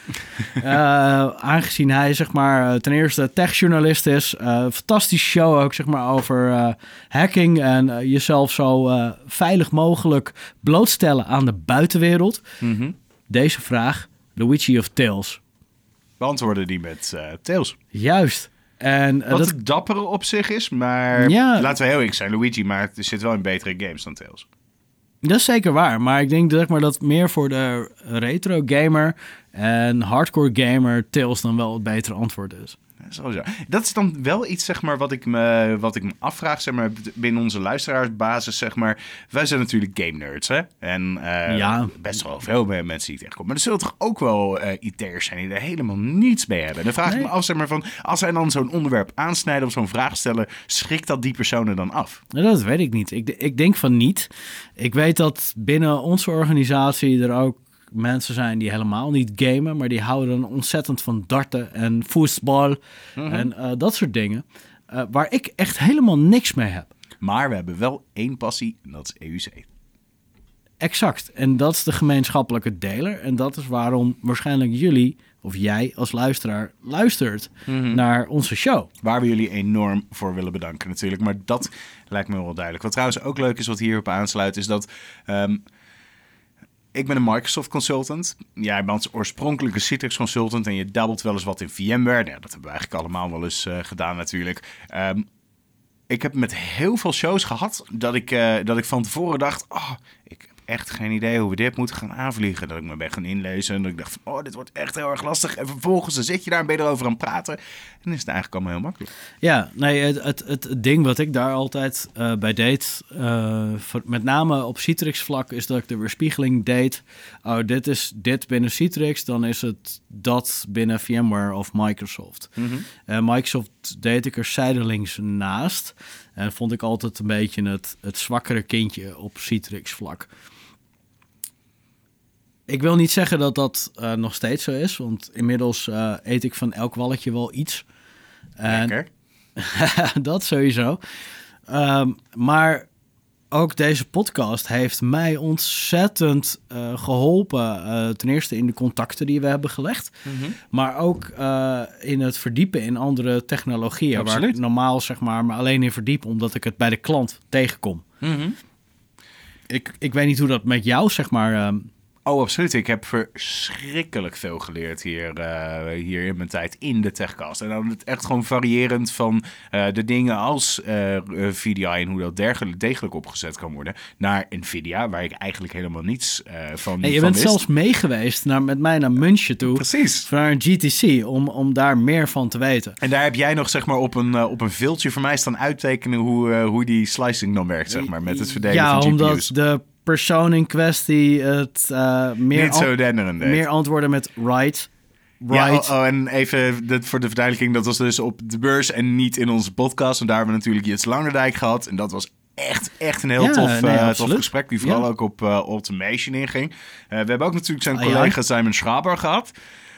Eh, aangezien hij zeg maar ten eerste techjournalist is. fantastische show ook zeg maar over hacking en jezelf zo veilig mogelijk blootstellen aan de buitenwereld. Mhm. Deze vraag, Luigi of Tails? Beantwoorden die met Tails. Juist. En eh, Wat dat, het dappere op zich is, maar Ja. laten we heel eerlijk zijn. Luigi maar er zit wel in betere games dan Tails. Dat is zeker waar, maar ik denk zeg maar, dat meer voor de retro gamer en hardcore gamer Tails dan wel het betere antwoord is. Sowieso. Dat is dan wel iets, zeg maar, wat ik me, wat ik me afvraag, zeg maar, binnen onze luisteraarsbasis, zeg maar. Wij zijn natuurlijk game nerds, hè? En eh, Ja. best wel veel mensen die het tegenkomen. Maar er zullen toch ook wel eh IT'ers zijn die er helemaal niets mee hebben. Dan vraag ik me af, zeg maar, van, als zij dan zo'n onderwerp aansnijden of zo'n vraag stellen, schrikt dat die personen dan af? Nou, dat weet ik niet. Ik, ik denk van niet. Ik weet dat binnen onze organisatie er ook mensen zijn die helemaal niet gamen, maar die houden dan ontzettend van darten en voetbal en eh, dat soort dingen. eh, waar ik echt helemaal niks mee heb. Maar we hebben wel één passie en dat is EUC. Exact. En dat is de gemeenschappelijke deler. En dat is waarom waarschijnlijk jullie, of jij als luisteraar, luistert naar onze show. Waar we jullie enorm voor willen bedanken natuurlijk. Maar dat lijkt me wel duidelijk. Wat trouwens ook leuk is wat hierop aansluit, is dat... ehm, ik ben een Microsoft consultant. Jij bent oorspronkelijke Citrix consultant en je dabbelt wel eens wat in VMware. Nou, dat hebben we eigenlijk allemaal wel eens eh, gedaan natuurlijk. Ehm, ik heb met heel veel shows gehad dat ik, eh, dat ik van tevoren dacht... Oh, echt geen idee hoe we dit moeten gaan aanvliegen. Dat ik me ben gaan inlezen en dat ik dacht van... Oh, dit wordt echt heel erg lastig. En vervolgens dan zit je daar en ben je erover aan het praten. En dan is het eigenlijk allemaal heel makkelijk. Ja, nee, het, het, het ding wat ik daar altijd eh, bij deed, eh, voor- met name op Citrix vlak, is dat ik de weerspiegeling deed. Oh, dit is dit binnen Citrix, dan is het dat binnen VMware of Microsoft. Eh, Microsoft deed ik er zijdelings naast. En vond ik altijd een beetje het, het zwakkere kindje op Citrix vlak. Ik wil niet zeggen dat dat uh, nog steeds zo is, want inmiddels uh, eet ik van elk walletje wel iets. Lekker. dat sowieso. Um, maar ook deze podcast heeft mij ontzettend uh, geholpen. Uh, ten eerste in de contacten die we hebben gelegd. Mm -hmm. Maar ook uh, in het verdiepen in andere technologieën. Absoluut. Waar ik normaal zeg maar, maar alleen in verdiep omdat ik het bij de klant tegenkom. Mm -hmm. ik, ik weet niet hoe dat met jou zeg maar... Um, Oh, absoluut. Ik heb verschrikkelijk veel geleerd hier, uh, hier in mijn tijd in de techcast. En dan het echt gewoon variërend van uh, de dingen als uh, VDI en hoe dat dergelijk, degelijk opgezet kan worden, naar Nvidia, waar ik eigenlijk helemaal niets van hey, Je van bent wist. zelfs meegeweest naar, met mij naar München toe. Precies. Naar een GTC, om, om daar meer van te weten. En daar heb jij nog zeg maar op een, op een viltje voor mij staan uittekenen hoe, hoe die slicing dan werkt, zeg maar, met het verdelen ja, van GPU's. omdat de persoon in kwestie het uh, meer, Niet zo denderend deed. meer antwoorden met right. Ja, Right. oh, oh, en even dit voor de verduidelijking, dat was dus op de beurs en niet in onze podcast. En daar hebben we natuurlijk Jits Langerdijk gehad. En dat was echt, echt een heel Ja, tof, nee, eh, tof gesprek, die vooral Ja. ook op eh, automation inging. Eh, we hebben ook natuurlijk zijn Ah, ja. collega Simon Schraber gehad.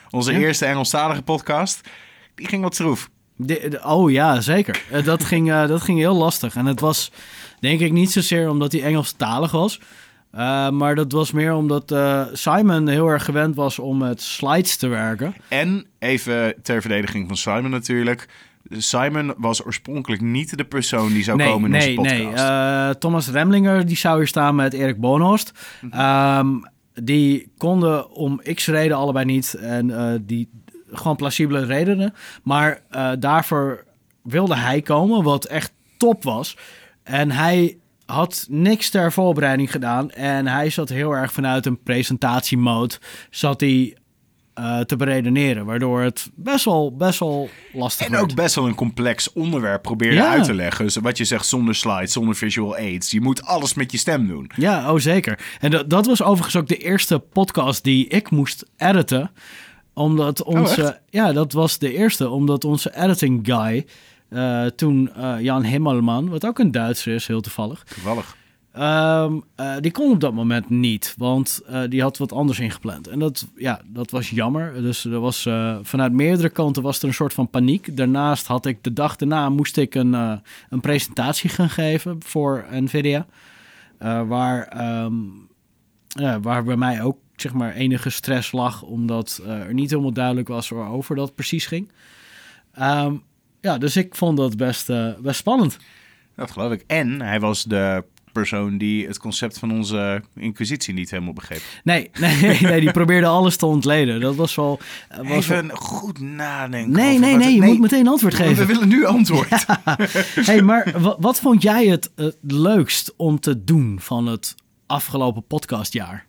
Onze eerste Engelstalige podcast. Die ging wat troef. De- de- oh ja, zeker. Eh, dat, ging, eh, dat ging heel lastig. En het was denk ik niet zozeer omdat hij Engelstalig was. eh, maar dat was meer omdat eh, Simon heel erg gewend was om met slides te werken. En even ter verdediging van Simon natuurlijk. Simon was oorspronkelijk niet de persoon die zou nee, komen in nee, onze nee. podcast. Eh, Thomas Remlinger die zou hier staan met Erik Bonhorst. Ehm, die konden om x reden allebei niet. En die gewoon plausibele redenen. Maar daarvoor wilde hij komen, wat echt top was. En hij had niks ter voorbereiding gedaan. En hij zat heel erg vanuit een presentatiemode. Zat hij eh, te beredeneren. Waardoor het best wel, best wel lastig En werd. ook best wel een complex onderwerp probeerde Ja. uit te leggen. Dus wat je zegt zonder slides, zonder visual aids. Je moet alles met je stem doen. Ja, oh zeker. En dat, dat was overigens ook de eerste podcast die ik moest editen. Omdat onze... echt? ja, dat was de eerste. Omdat onze editing guy... eh, toen eh, Jan Himmelman, wat ook een Duitser is, heel toevallig. Toevallig. ehm, eh, die kon op dat moment niet, want die had wat anders ingepland. En dat, ja, dat was jammer. Dus er was, vanuit meerdere kanten was er een soort van paniek. Daarnaast had ik de dag daarna moest ik een, een presentatie gaan geven voor NVIDIA. Waar, ehm, ja, waar bij mij ook zeg maar, enige stress lag, omdat er niet helemaal duidelijk was waarover dat precies ging. Ehm, ja, dus ik vond dat best, eh, best spannend. Dat geloof ik. En hij was de persoon die het concept van onze inquisitie niet helemaal begreep. Nee, nee, nee, die probeerde alles te ontleden. Dat was wel... eh, was wel- Even goed nadenken. Nee, nee, nee, je moet meteen antwoord We geven. willen nu antwoord. hey, maar wat, wat vond jij het, het leukst om te doen van het afgelopen podcastjaar?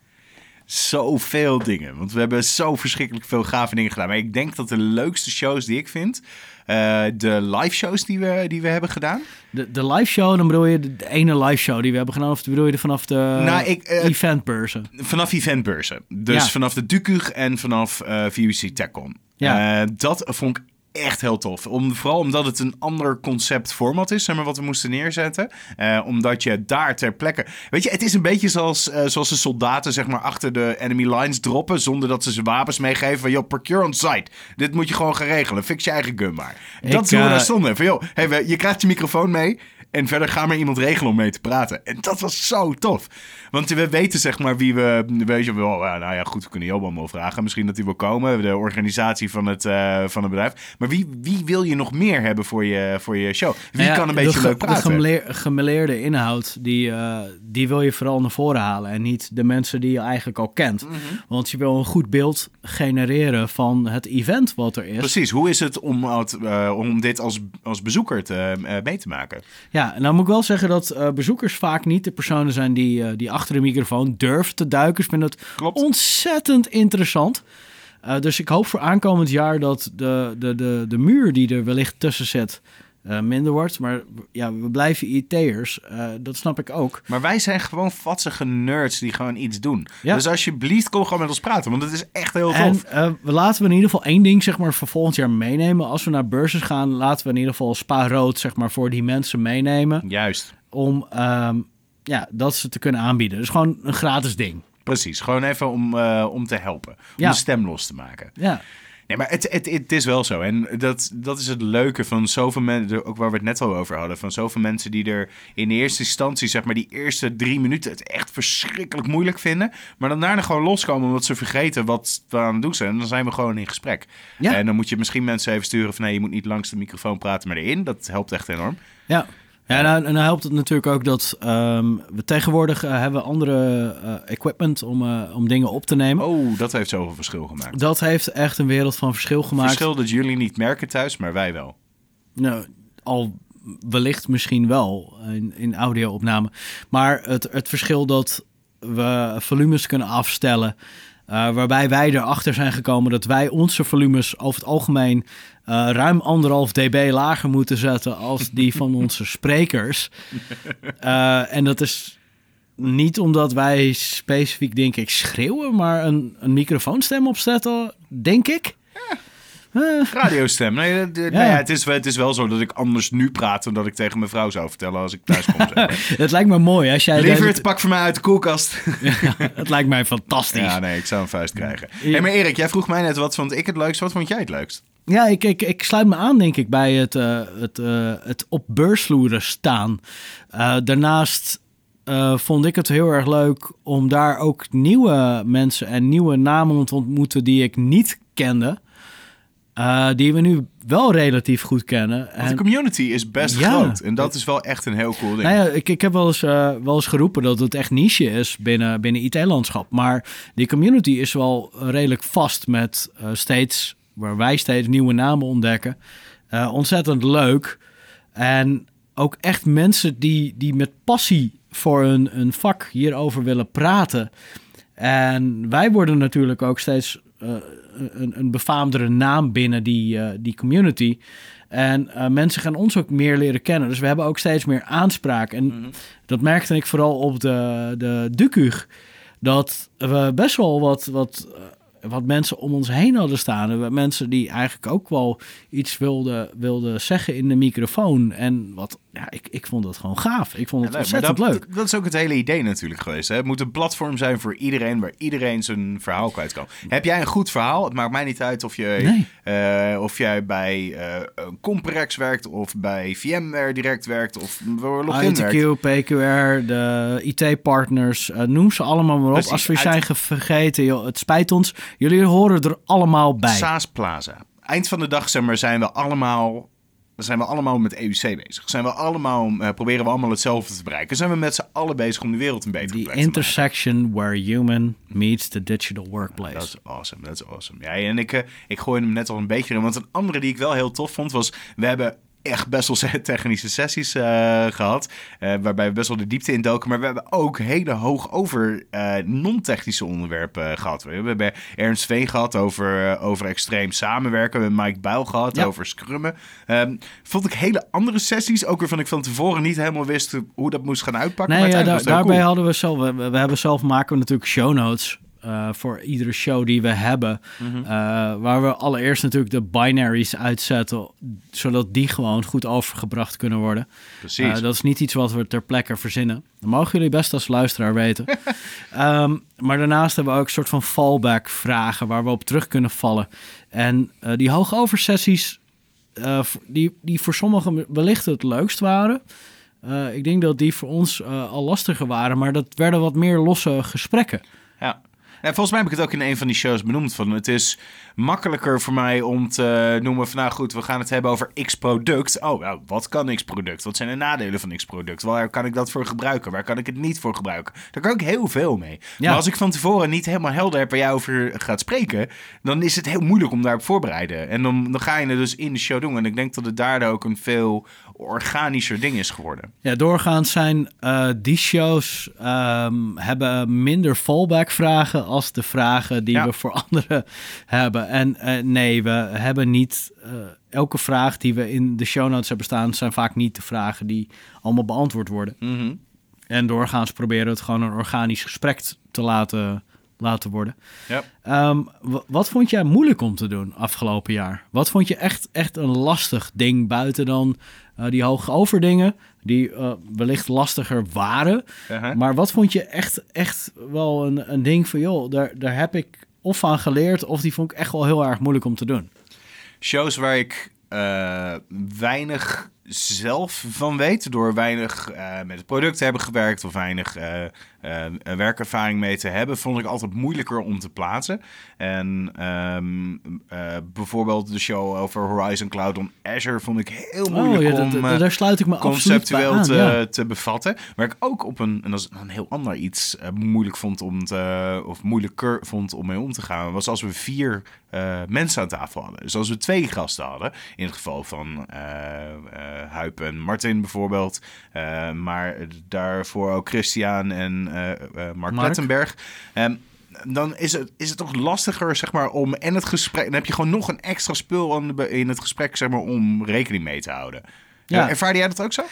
Zoveel dingen. Want we hebben zo verschrikkelijk veel gave dingen gedaan. Maar ik denk dat de leukste shows die ik vind... eh, de live shows die we, die we hebben gedaan. De, de live show, dan bedoel je de, de ene live show die we hebben gedaan, of bedoel je de vanaf de Nou, ik, eh, eventbeurzen? Vanaf eventbeurzen. Dus Ja. vanaf de DUCUG en vanaf eh VUC TechCon. Ja. Dat vond ik echt heel tof. Om, vooral omdat het een ander concept format is, zeg maar, wat we moesten neerzetten. Eh, omdat je daar ter plekke... Weet je, het is een beetje zoals, eh, zoals de soldaten zeg maar, achter de enemy lines droppen... zonder dat ze ze wapens meegeven van... joh, procure on site. Dit moet je gewoon gaan regelen. Fix je eigen gun maar. Ik, dat doen we eh, daar stonden. Van, joh, hey, je krijgt je microfoon mee... En verder gaan maar iemand regelen om mee te praten. En dat was zo tof. Want we weten zeg maar wie we... Weet je wel, nou ja, goed, we kunnen Johan wel vragen. Misschien dat hij wil komen. De organisatie van het, eh, van het bedrijf. Maar wie, wie wil je nog meer hebben voor je, voor je show? Wie Nou ja, kan een beetje leuk praten? De gemeleer- gemeleerde inhoud, die, eh, die wil je vooral naar voren halen. En niet de mensen die je eigenlijk al kent. Mhm. Want je wil een goed beeld genereren van het event wat er is. Precies, hoe is het om, het, eh, om dit als, als bezoeker te, mee te maken? Ja, en dan moet ik wel zeggen dat eh, bezoekers vaak niet de personen zijn die, eh, die achter de microfoon durven te duiken. Ik vind het Klopt. ontzettend interessant. Eh, dus ik hoop voor aankomend jaar dat de, de, de, de muur die er wellicht tussen zit, eh, minder wordt. Maar ja, we blijven IT'ers. Uh, dat snap ik ook. Maar wij zijn gewoon vatsige nerds die gewoon iets doen. Ja. Dus alsjeblieft, kom gewoon met ons praten. Want het is echt heel En tof. eh, we laten we in ieder geval één ding zeg maar, voor volgend jaar meenemen. Als we naar beurzen gaan, laten we in ieder geval Spa Rood zeg maar, voor die mensen meenemen. Juist. Om ehm, ja, dat ze te kunnen aanbieden. Dus gewoon een gratis ding. Precies. Gewoon even om, eh, om te helpen. Om Ja. de stem los te maken. Ja, Nee, maar het, het, het is wel zo. En dat, dat is het leuke van zoveel mensen, ook waar we het net al over hadden, van zoveel mensen die er in eerste instantie, zeg maar, die eerste drie minuten het echt verschrikkelijk moeilijk vinden. Maar dan daarna gewoon loskomen omdat ze vergeten wat we aan het doen zijn. En dan zijn we gewoon in gesprek. Ja. En dan moet je misschien mensen even sturen van nee, je moet niet langs de microfoon praten, maar erin. Dat helpt echt enorm. ja. Ja, nou, en dan helpt het natuurlijk ook dat ehm, we tegenwoordig eh, hebben andere eh, equipment om, eh, om dingen op te nemen. Oh, dat heeft zoveel verschil gemaakt. Dat heeft echt een wereld van verschil gemaakt. Verschil dat jullie niet merken thuis, maar wij wel. Nou, al wellicht misschien wel in, in audio-opname. Maar het, het verschil dat we volumes kunnen afstellen. waarbij wij erachter zijn gekomen dat wij onze volumes over het algemeen ruim anderhalf dB lager moeten zetten als die van onze sprekers. Eh, en dat is niet omdat wij specifiek, denk ik, schreeuwen, maar een, een microfoonstem opzetten, denk ik. Eh, Radiostem. Nee, nou ja, het, is, wel- het is wel zo dat ik anders nu praat dan dat ik tegen mijn vrouw zou vertellen als ik thuis kom. zeg het lijkt me mooi als jij... Liever het pak voor mij uit de koelkast. het lijkt mij fantastisch. Ja, nee, ik zou een vuist krijgen. Hey, maar Erik, jij vroeg mij net wat vond ik het leukst. Wat vond jij het leukst? Ik, ik, ik sluit me aan, denk ik, bij het, eh, het, eh, het op beursvloeren staan. Eh, daarnaast vond ik het heel erg leuk om daar ook nieuwe mensen en nieuwe namen te ontmoeten die ik niet kende. Die we nu wel relatief goed kennen. Want En- de community is best Ja. groot. En dat is wel echt een heel cool ding. Nou ja, ik, ik heb wel eens, wel eens geroepen dat het echt niche is binnen, binnen IT-landschap. Maar die community is wel redelijk vast met steeds, waar wij steeds nieuwe namen ontdekken. Eh, ontzettend leuk. En ook echt mensen die, die met passie voor een, een vak hierover willen praten. En wij worden natuurlijk ook steeds eh, een, een befaamdere naam binnen die, eh, die community. En mensen gaan ons ook meer leren kennen. Dus we hebben ook steeds meer aanspraak. En dat merkte ik vooral op de, de Ducug. Dat we best wel wat, wat, wat mensen om ons heen hadden staan. Mensen die eigenlijk ook wel iets wilden, wilden zeggen in de microfoon. En wat, ja, ik, ik vond dat gewoon gaaf. Ik vond het Ja, leuk. Maar ontzettend dat, leuk. Dat, dat is ook het hele idee natuurlijk geweest. Hè? Het moet een platform zijn voor iedereen waar iedereen zijn verhaal kwijt kan. Heb jij een goed verhaal? Het maakt mij niet uit of, je, Nee. eh, of jij bij eh een Comprex werkt of bij VMware direct werkt of Login. ITQ, PQR, de IT-partners, eh, noem ze allemaal maar op. Precies, Als we uit- zijn ge- vergeten, joh, het spijt ons. Jullie horen er allemaal bij. SaaS Plaza. Eind van de dag zeg maar, zijn we allemaal... Zijn we allemaal met EUC bezig? Zijn we allemaal, eh, proberen we allemaal hetzelfde te bereiken? Zijn we met z'n allen bezig om de wereld een betere The plek te maken? intersection where human meets the digital workplace. Dat is awesome, dat is awesome. Ja, en ik, eh, ik gooi hem net al een beetje in. Want een andere die ik wel heel tof vond was... We hebben echt best wel technische sessies eh, gehad. eh, waarbij we best wel de diepte in doken. Maar we hebben ook hele hoog over eh, non-technische onderwerpen eh, gehad. We hebben Ernst Veen gehad over, over extreem samenwerken. We hebben Mike Buil gehad Ja. over scrummen. Ehm, vond ik hele andere sessies. Ook waarvan ik van tevoren niet helemaal wist hoe dat moest gaan uitpakken. Nee, maar ja, daar- daarbij cool. hadden we zelf, we, we hebben zelf maken we natuurlijk show notes eh, voor iedere show die we hebben. Mhm. Eh, waar we allereerst natuurlijk de binaries uitzetten, zodat die gewoon goed overgebracht kunnen worden. Precies. Eh, dat is niet iets wat we ter plekke verzinnen. Dat mogen jullie best als luisteraar weten. Ehm, maar daarnaast hebben we ook een soort van fallback vragen waar we op terug kunnen vallen. En die hoogover sessies, v- die, die voor sommigen wellicht het leukst waren. Ik denk dat die voor ons al lastiger waren, maar dat werden wat meer losse gesprekken. Ja. En volgens mij heb ik het ook in een van die shows benoemd. Van het is makkelijker voor mij om te noemen van nou goed, we gaan het hebben over X-product. Oh, nou, wat kan X-product? Wat zijn de nadelen van X-product? Waar kan ik dat voor gebruiken? Waar kan ik het niet voor gebruiken? Daar kan ik heel veel mee. Ja. Maar als ik van tevoren niet helemaal helder heb waar jij over gaat spreken, dan is het heel moeilijk om daarop voorbereiden. En dan, dan ga je het dus in de show doen. En ik denk dat het daardoor ook een veel organischer ding is geworden. Ja, doorgaans zijn eh, die shows ehm, hebben minder fallback vragen als de vragen die Ja. we voor anderen hebben. En eh, nee, we hebben niet. eh, elke vraag die we in de show notes hebben staan, zijn vaak niet de vragen die allemaal beantwoord worden. Mhm. En doorgaans proberen we het gewoon een organisch gesprek te laten, laten worden. Ehm, wa- wat vond jij moeilijk om te doen afgelopen jaar? Wat vond je echt, echt een lastig ding buiten dan eh, die hoge overdingen, die eh, wellicht lastiger waren? Uh-huh. Maar wat vond je echt, echt wel een, een ding van, joh, daar, daar heb ik of van geleerd, of die vond ik echt wel heel erg moeilijk om te doen? Shows waar ik eh, weinig zelf van weet, door weinig eh, met het product te hebben gewerkt of weinig eh, eh, werkervaring mee te hebben, vond ik altijd moeilijker om te plaatsen. En ehm, eh, bijvoorbeeld de show over Horizon Cloud on Azure vond ik heel moeilijk oh, ja, om... daar sluit ik me conceptueel aan. te, ja. te bevatten. Waar ik ook op een, en dat is een heel ander iets, moeilijk vond om te, of moeilijker vond om mee om te gaan, was als we vier mensen aan tafel hadden. Dus als we twee gasten hadden, in het geval van Huip en Martin bijvoorbeeld, eh, maar daarvoor ook Christian en eh, eh, Mark, Mark. Lettenberg. Ehm, dan is het, is het toch lastiger, zeg maar, om en het gesprek. Dan heb je gewoon nog een extra spul aan de- in het gesprek, zeg maar, om rekening mee te houden. Ja. Ervaarde jij dat ook zo?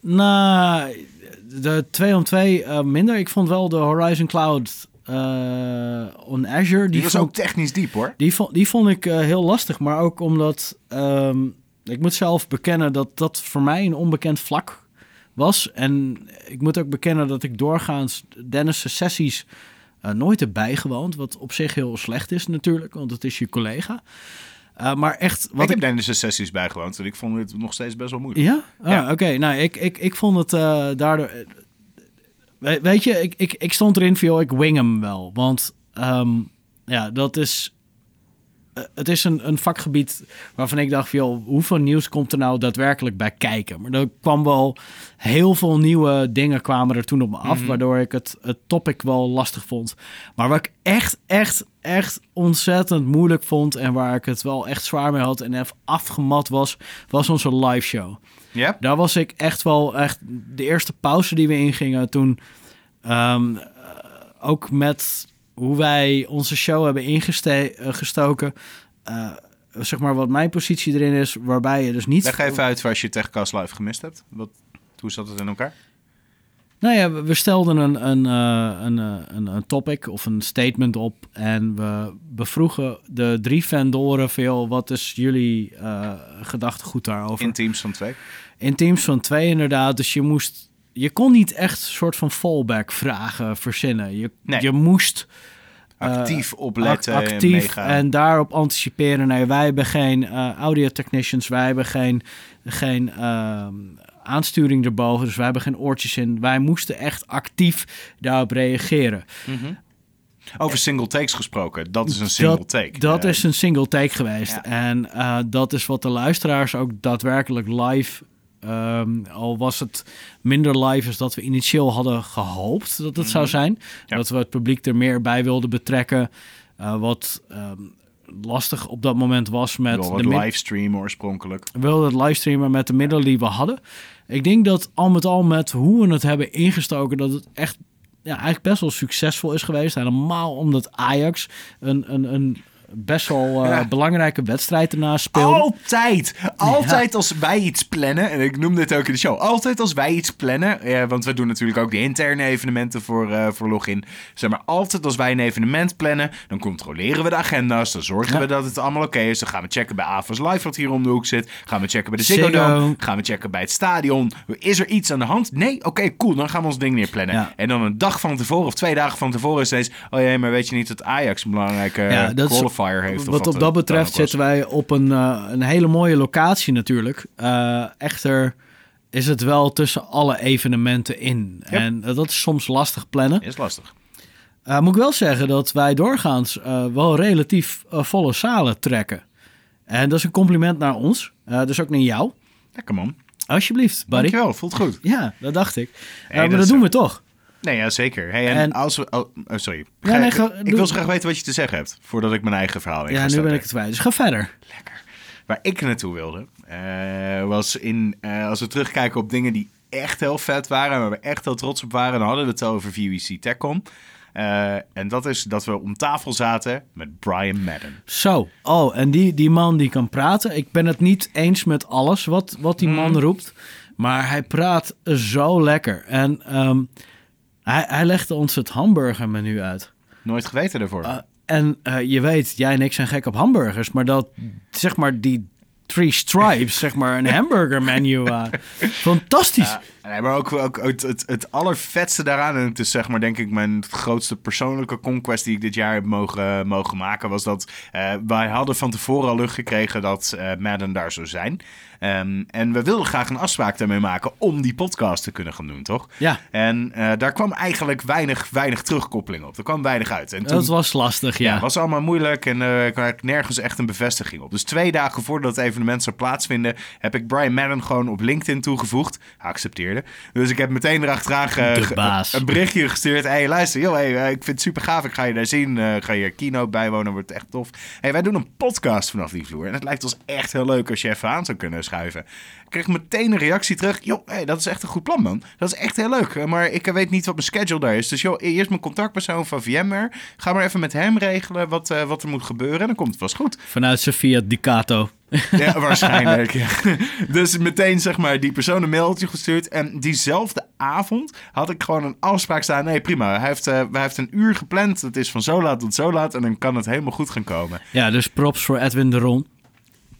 Nou, de 2 om 2 eh, minder. Ik vond wel de Horizon Cloud eh, on Azure. Die, Die, was vond, ook technisch diep hoor. die, vond, die vond ik eh, heel lastig. Maar ook omdat... ehm, ik moet zelf bekennen dat dat voor mij een onbekend vlak was. En ik moet ook bekennen dat ik doorgaans Dennis' sessies eh, nooit heb bijgewoond. Wat op zich heel slecht is natuurlijk, want het is je collega. Eh, maar echt... Wat ik heb Dennis' sessies bijgewoond en ik vond het nog steeds best wel moeilijk. Ja? Ah, Ja. Oké, nou, ik, ik, ik vond het eh, daardoor... we- weet je, ik, ik, ik stond erin van, joh, ik wing hem wel. Want ehm, ja, dat is... eh, het is een, een vakgebied waarvan ik dacht joh, hoeveel nieuws komt er nou daadwerkelijk bij kijken? Maar er kwam wel heel veel nieuwe dingen kwamen er toen op me af, Mhm. waardoor ik het, het topic wel lastig vond. Maar wat ik echt, echt, echt ontzettend moeilijk vond en waar ik het wel echt zwaar mee had en even afgemat was, was onze live show. Ja? Daar was ik echt wel echt de eerste pauze die we ingingen toen. ehm, eh, ook met hoe wij onze show hebben ingestoken. zeg maar wat mijn positie erin is, waarbij je dus niet. Leg even uit als je Techcast live gemist hebt. Wat, hoe zat het in elkaar? Nou ja, we stelden een, een, eh, een, eh, een, een topic of een statement op. En we bevroegen de drie vendoren veel. Wat is jullie eh gedachtegoed daarover? In teams van twee. In teams van twee inderdaad. Dus je moest... Je kon niet echt een soort van fallback vragen verzinnen. Je, Nee. je moest eh, Actief opletten ac- en actief en daarop anticiperen. Nee, wij hebben geen eh audio technicians. Wij hebben geen, geen ehm, aansturing erboven. Dus wij hebben geen oortjes in. Wij moesten echt actief daarop reageren. Mhm. Over single takes gesproken. Dat is een single dat, take. Dat is een single take geweest. Ja. En eh, dat is wat de luisteraars ook daadwerkelijk live. Ehm, al was het minder live als dat we initieel hadden gehoopt dat het zou zijn. Mhm. Ja. Dat we het publiek er meer bij wilden betrekken. Eh, wat ehm, lastig op dat moment was met de wat mid- livestream oorspronkelijk. we wilden het livestreamen met de middelen die we hadden. Ik denk dat al met al met hoe we het hebben ingestoken, dat het echt ja, eigenlijk best wel succesvol is geweest. Helemaal omdat Ajax een, een, een best wel eh, Ja. belangrijke wedstrijd ernaast speelde. Altijd! Altijd als wij iets plannen, en ik noem dit ook in de show, altijd als wij iets plannen, want we doen natuurlijk ook de interne evenementen voor, eh, voor Login. Zeg maar, altijd als wij een evenement plannen, dan controleren we de agenda's, dan zorgen Ja. we dat het allemaal oké is. Dan gaan we checken bij Avas Live, wat hier om de hoek zit. Gaan we checken bij de Ziggo. Dome. Gaan we checken bij het stadion. Is er iets aan de hand? Nee? Oké, cool. Dan gaan we ons ding neerplannen. Ja. En dan een dag van tevoren of twee dagen van tevoren is steeds... Oh jee, maar weet je niet dat Ajax een belangrijke Ja, dat is- heeft? Wat op dat betreft zitten wij op een, eh, een hele mooie locatie natuurlijk. Eh, echter is het wel tussen alle evenementen in. En eh, dat is soms lastig plannen. Is lastig. Uh, moet ik wel zeggen dat wij doorgaans wel relatief volle zalen trekken. En dat is een compliment naar ons. Dus ook naar jou. Lekker man. Alsjeblieft, buddy. Dankjewel, voelt goed. Ja, dat dacht ik. Hey, maar dat doen zo. we toch. Nee, ja, zeker. Hey, en, En- als we... Oh, oh, sorry. Ja, Ga- nee, ga- ik wil zo graag weten wat je te zeggen hebt, voordat ik mijn eigen verhaal in Ja, nu ben ik het kwijt. Dus ga verder. Lekker. Waar ik naartoe wilde, eh, was in... eh, als we terugkijken op dingen die echt heel vet waren... en waar we echt heel trots op waren... dan hadden we het over VWC TechCon. Eh, en dat is dat we om tafel zaten met Brian Madden. Zo. Oh, en die, die man die kan praten. Ik ben het niet eens met alles wat, wat die man roept. Maar hij praat zo lekker. En ehm, hij, hij legde ons het hamburgermenu uit. Nooit geweten daarvoor. Uh, en uh, je weet, jij en ik zijn gek op hamburgers. Maar dat, zeg maar, die Three Stripes, zeg maar, een hamburger menu. Uh, fantastisch. Ja, nee, maar ook, ook het, het, het allervetste daaraan, en het is zeg maar denk ik mijn grootste persoonlijke conquest die ik dit jaar heb mogen, mogen maken, was dat uh, wij hadden van tevoren al lucht gekregen dat uh, Madden daar zou zijn. Um, en we wilden graag een afspraak daarmee maken om die podcast te kunnen gaan doen, toch? Ja. En uh, daar kwam eigenlijk weinig, weinig terugkoppeling op. Er kwam weinig uit. En toen, dat was lastig, ja. Het was allemaal moeilijk en uh, ik had nergens echt een bevestiging op. Dus twee dagen voordat het evenement zou plaatsvinden, heb ik Brian Madden gewoon op LinkedIn toegevoegd. Hij accepteerde. Dus ik heb meteen erachteraan een berichtje gestuurd. Hé, hey, luister, joh, hey, uh, ik vind het super gaaf. Ik ga je daar zien. ga je keynote bijwonen, wordt echt tof. hey, wij doen een podcast vanaf die vloer. En het lijkt ons echt heel leuk als je even aan zou kunnen schuiven. Ik kreeg meteen een reactie terug. Joh, hey, dat is echt een goed plan, man. Dat is echt heel leuk. Maar ik weet niet wat mijn schedule daar is. Dus joh, eerst mijn contactpersoon van VMware. Ga maar even met hem regelen wat, uh, wat er moet gebeuren. En dan komt het vast goed. Vanuit Sofia Ducato. Ja, waarschijnlijk. ja. Dus meteen zeg maar die persoon een mailtje gestuurd. En diezelfde avond had ik gewoon een afspraak staan. Nee, prima. Hij heeft, uh, hij heeft een uur gepland. Het is van zo laat tot zo laat. En dan kan het helemaal goed gaan komen. Ja, dus props voor Edwin de Ron.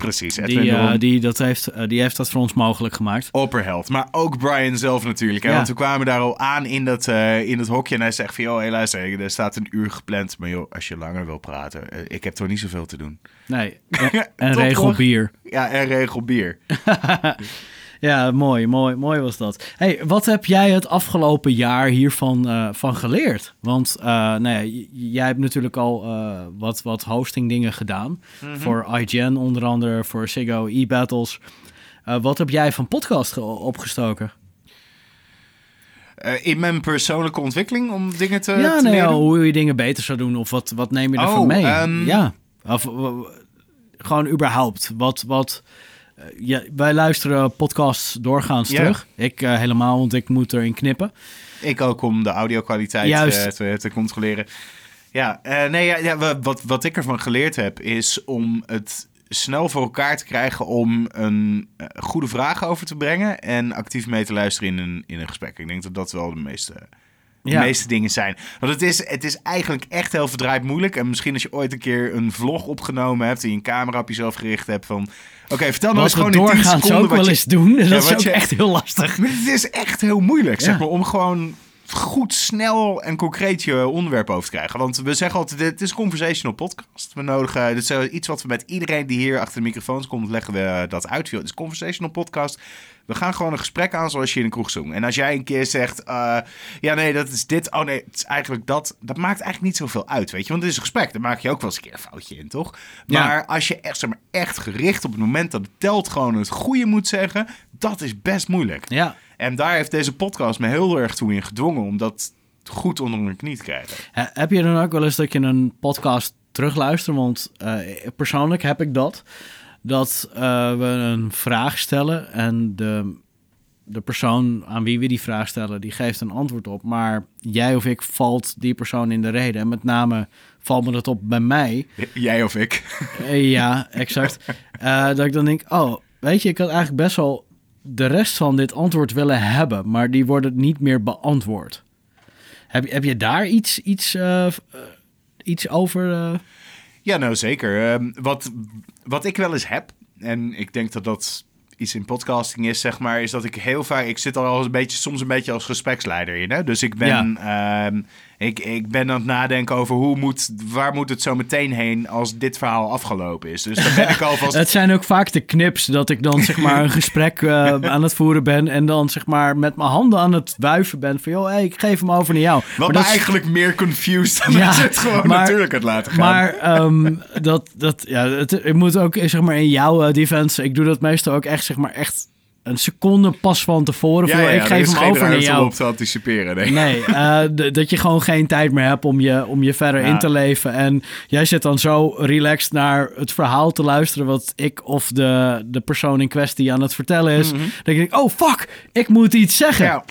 Precies. Die, uh, die, dat heeft, uh, die heeft dat voor ons mogelijk gemaakt. Opperheld. Maar ook Brian zelf natuurlijk. Hè? Ja. Want we kwamen daar al aan in dat, uh, in dat hokje. En hij zegt van, joh, hey, luister, er staat een uur gepland. Maar joh, als je langer wil praten, ik heb toch niet zoveel te doen. Nee. En, en regel bier. Ja, en regel bier. Ja, mooi, mooi, mooi was dat. Hey, wat heb jij het afgelopen jaar hiervan uh, van geleerd? Want uh, nou ja, jij hebt natuurlijk al uh, wat, wat hosting dingen gedaan. Mm -hmm. Voor IGN onder andere, voor Ziggo e-battles. wat heb jij van podcast opgestoken? in mijn persoonlijke ontwikkeling om dingen te, ja, te nee, leren? Ja, hoe je dingen beter zou doen of wat, wat neem je ervan oh, mee? Um... Ja, of gewoon überhaupt. Wat... wat ja, wij luisteren podcasts doorgaans Ja. terug. Ik uh, helemaal, want ik moet erin knippen. Ik ook om de audio-kwaliteit eh, te, te controleren. Ja, eh, nee, ja, ja, wa- wat, wat ik ervan geleerd heb, is om het snel voor elkaar te krijgen om een eh, goede vraag over te brengen en actief mee te luisteren in een, in een gesprek. Ik denk dat dat wel de meeste, de meeste dingen zijn. Want het is, het is eigenlijk echt heel verdraaid moeilijk. En misschien als je ooit een keer een vlog opgenomen hebt en je een camera op jezelf gericht hebt van... Oké, vertel nou eens gewoon in 10 doorgaans seconden ook wel wat je, eens doen. Dat Ja, is ook je- echt heel lastig. maar het is echt heel moeilijk, zeg maar, om gewoon goed, snel en concreet je onderwerp over te krijgen. Want we zeggen altijd, dit is een conversational podcast. We nodigen, dit is eh, iets wat we met iedereen die hier achter de microfoons komt, leggen we dat uit. Het is een conversational podcast. We gaan gewoon een gesprek aan zoals je in een kroeg zoekt. En als jij een keer zegt, eh, ja nee, dat is dit, oh nee, het is eigenlijk dat. Dat maakt eigenlijk niet zoveel uit, weet je. Want het is een gesprek, daar maak je ook wel eens een keer een foutje in, toch? Ja. Maar als je echt, zeg maar, echt gericht op het moment dat het telt gewoon het goede moet zeggen, dat is best moeilijk. Ja. En daar heeft deze podcast me heel erg toe in gedwongen om dat goed onder mijn knie te krijgen. He- Heb je dan ook wel eens dat je een podcast terugluistert? Want eh, persoonlijk heb ik dat. Dat eh, we een vraag stellen en de, de persoon aan wie we die vraag stellen, die geeft een antwoord op. Maar jij of ik valt die persoon in de reden. En met name valt me dat op bij mij. Jij of ik. Eh, ja, exact. Dat ik dan denk, oh, weet je, ik had eigenlijk best wel de rest van dit antwoord willen hebben, maar die worden niet meer beantwoord. Heb, je- heb je daar iets, iets, eh, eh, iets over? eh? Ja, nou zeker. Ehm, wat, wat ik wel eens heb, en ik denk dat dat iets in podcasting is, zeg maar, is dat ik heel vaak, ik zit al een beetje, soms een beetje als gespreksleider in. Hè? Dus ik ben, ehm, ik, ik ben aan het nadenken over hoe moet, waar moet het zo meteen heen als dit verhaal afgelopen is. Dus dan ben ik alvast Het zijn ook vaak de knips dat ik dan zeg maar een gesprek eh, aan het voeren ben en dan zeg maar met mijn handen aan het wuiven ben van joh, hey, ik geef hem over naar jou. Wat Maar dat is- eigenlijk meer confused dan Ja, het gewoon maar- natuurlijk het laten gaan. Maar ehm, dat, dat, ja, het, ik moet ook zeg maar in jouw eh, defense, ik doe dat meestal ook echt zeg maar echt een seconde pas van tevoren. ja, voor, ja, ik geef hem over naar ruimte om jou. op te anticiperen. Nee. Nee, eh, dat je gewoon geen tijd meer hebt om je, om je verder Ja. in te leven. En jij zit dan zo relaxed naar het verhaal te luisteren... wat ik of de, de persoon in kwestie aan het vertellen is. Dan denk ik, oh fuck, ik moet iets zeggen.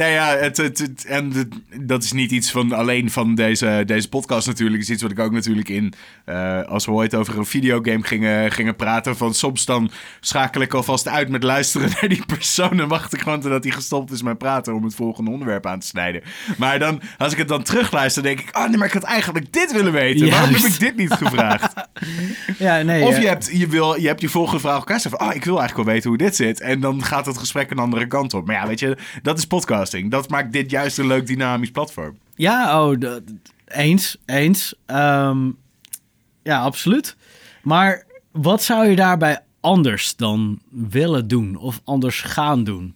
Nou ja, het, het, het- en het- dat is niet iets van alleen van deze, deze podcast natuurlijk. Het is iets wat ik ook natuurlijk in... eh, als we ooit over een videogame gingen, gingen praten... van soms dan schakel ik alvast uit met luisteren naar die persoon... en wacht ik gewoon totdat hij gestopt is met praten... om het volgende onderwerp aan te snijden. Maar dan, als ik het dan terugluister, denk ik... oh nee, maar ik had eigenlijk dit willen weten. Waarom heb ik dit niet gevraagd? Ja, nee. Of je hebt je, wil, je hebt je volgende vraag elkaar van... oh, ik wil eigenlijk wel weten hoe dit zit. En dan gaat het gesprek een andere kant op. Maar ja, weet je, dat is Dat maakt dit juist een leuk dynamisch platform. Ja, oh, eens, eens. Ehm, ja, absoluut. Maar wat zou je daarbij anders dan willen doen of anders gaan doen?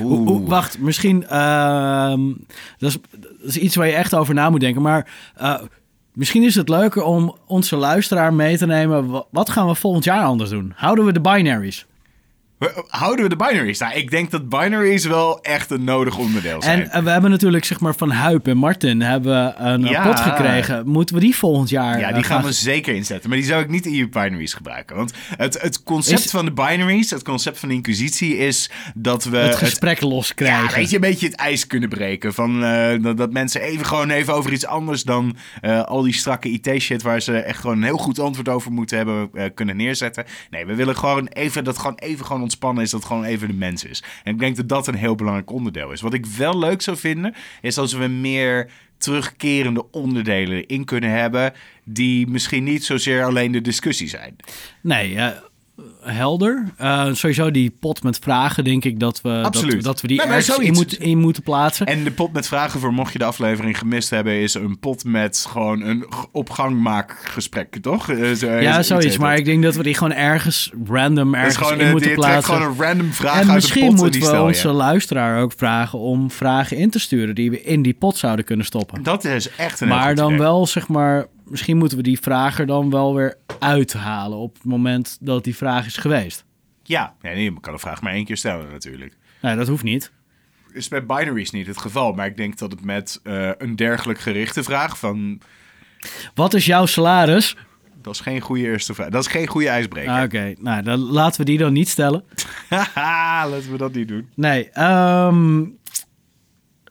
Hoe- wacht, misschien. ehm, dat, is, dat is iets waar je echt over na moet denken. Maar eh, misschien is het leuker om onze luisteraar mee te nemen. Wa- Wat gaan we volgend jaar anders doen? Houden we de binaries? Houden we de binaries? Nou, ik denk dat binaries wel echt een nodig onderdeel zijn. En we hebben natuurlijk zeg maar van Huip en Martin hebben een Ja. pot gekregen. Moeten we die volgend jaar? ja, eh, die gaan we zeker inzetten. Maar die zou ik niet in je binaries gebruiken. Want het, het concept Is- van de binaries, het concept van de inquisitie is dat we... het gesprek loskrijgen. Ja, weet je, een beetje het ijs kunnen breken. Van, eh, dat, dat mensen even gewoon even over iets anders dan eh, al die strakke IT-shit... waar ze echt gewoon een heel goed antwoord over moeten hebben kunnen neerzetten. Nee, we willen gewoon even dat gewoon even gewoon ontspannen is. Dat gewoon even de mens is. En ik denk dat dat een heel belangrijk onderdeel is. Wat ik wel leuk zou vinden, is als we meer terugkerende onderdelen in kunnen hebben... die misschien niet zozeer alleen de discussie zijn. Nee, helder. Eh, sowieso die pot met vragen, denk ik dat we, dat, Absoluut. dat we die Nee, ergens in, moet, in moeten plaatsen. En de pot met vragen voor mocht je de aflevering gemist hebben, is een pot met gewoon een g- op gang maak gesprek, toch? Eh, zo- ja, iets zoiets. Maar ik denk dat we die gewoon ergens random ergens gewoon, in eh, moeten plaatsen. gewoon een random vraag en uit de misschien pot en moeten we onze luisteraar ook vragen om vragen in te sturen die we in die pot zouden kunnen stoppen. Dat is echt een Maar dan idee. wel, zeg maar, misschien moeten we die vraag er dan wel weer uithalen op het moment dat die vraag is geweest. Ja, nee, nee, je kan de vraag maar één keer stellen natuurlijk. Nee, dat hoeft niet. Is met binaries niet het geval, maar ik denk dat het met eh, een dergelijk gerichte vraag van... Wat is jouw salaris? Dat is geen goede eerste vraag. Dat is geen goede ijsbreker. Ah, Oké, nou, dan laten we die dan niet stellen. Laten we dat niet doen. Nee, ehm,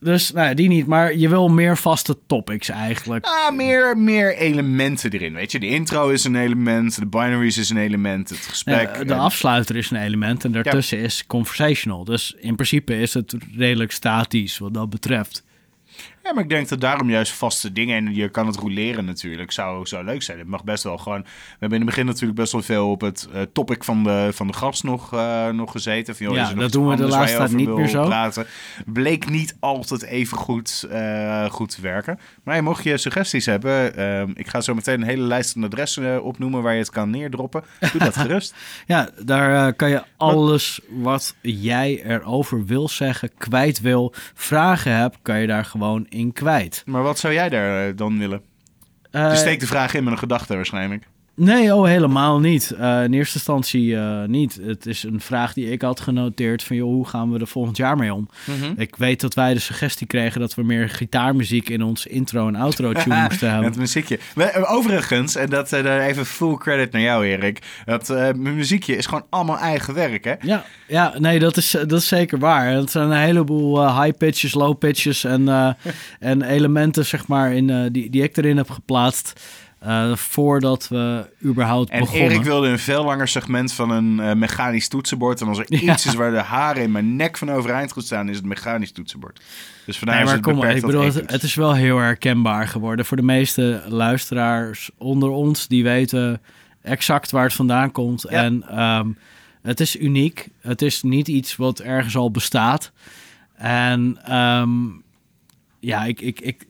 dus nou, die niet. Maar je wil meer vaste topics eigenlijk. Ah, meer, meer elementen erin, weet je. De intro is een element, de binaries is een element, het gesprek... Ja, de en- afsluiter is een element en daartussen is conversational. Dus in principe is het redelijk statisch wat dat betreft. Ja, maar ik denk dat daarom juist vaste dingen en je kan het roleren natuurlijk, zou, zou leuk zijn. Het mag best wel gewoon... We hebben in het begin natuurlijk best wel veel op het eh, topic van de, van de gast nog, eh, nog gezeten. Van, joh, Ja, dat doen we de laatste tijd niet meer zo. Praten. Bleek niet altijd even goed, eh, goed te werken. Maar mocht je suggesties hebben, ik ga zo meteen een hele lijst aan adressen opnoemen waar je het kan neerdroppen. Doe dat gerust. Ja, daar kan je alles wat jij erover wil zeggen, kwijt wil, vragen hebt, kan je daar gewoon in kwijt. Maar wat zou jij daar eh, dan willen? Eh, Je steekt de vraag in met een gedachte waarschijnlijk. Nee, oh, helemaal niet. Eh, in eerste instantie eh, niet. Het is een vraag die ik had genoteerd van, joh, hoe gaan we er volgend jaar mee om? Ik weet dat wij de suggestie kregen dat we meer gitaarmuziek in ons intro en outro tune moesten hebben. Het muziekje. Overigens, en dat daar even full credit naar jou, Erik. Dat muziekje is gewoon allemaal eigen werk, hè? Ja, ja, nee, dat is, dat is zeker waar. Het zijn een heleboel high pitches, low pitches en, en elementen, zeg maar, in, die, die ik erin heb geplaatst. Eh, voordat we überhaupt En begonnen. Erik wilde een veel langer segment van een eh, mechanisch toetsenbord. En als er Ja. iets is waar de haren in mijn nek van overeind goed staan, is het mechanisch toetsenbord. Dus vandaar Nee, is het kom beperkt ik bedoel, het, het is wel heel herkenbaar geworden. Voor de meeste luisteraars onder ons, die weten exact waar het vandaan komt. Ja. En ehm, het is uniek. Het is niet iets wat ergens al bestaat. En ehm, ja, ik, ik, ik,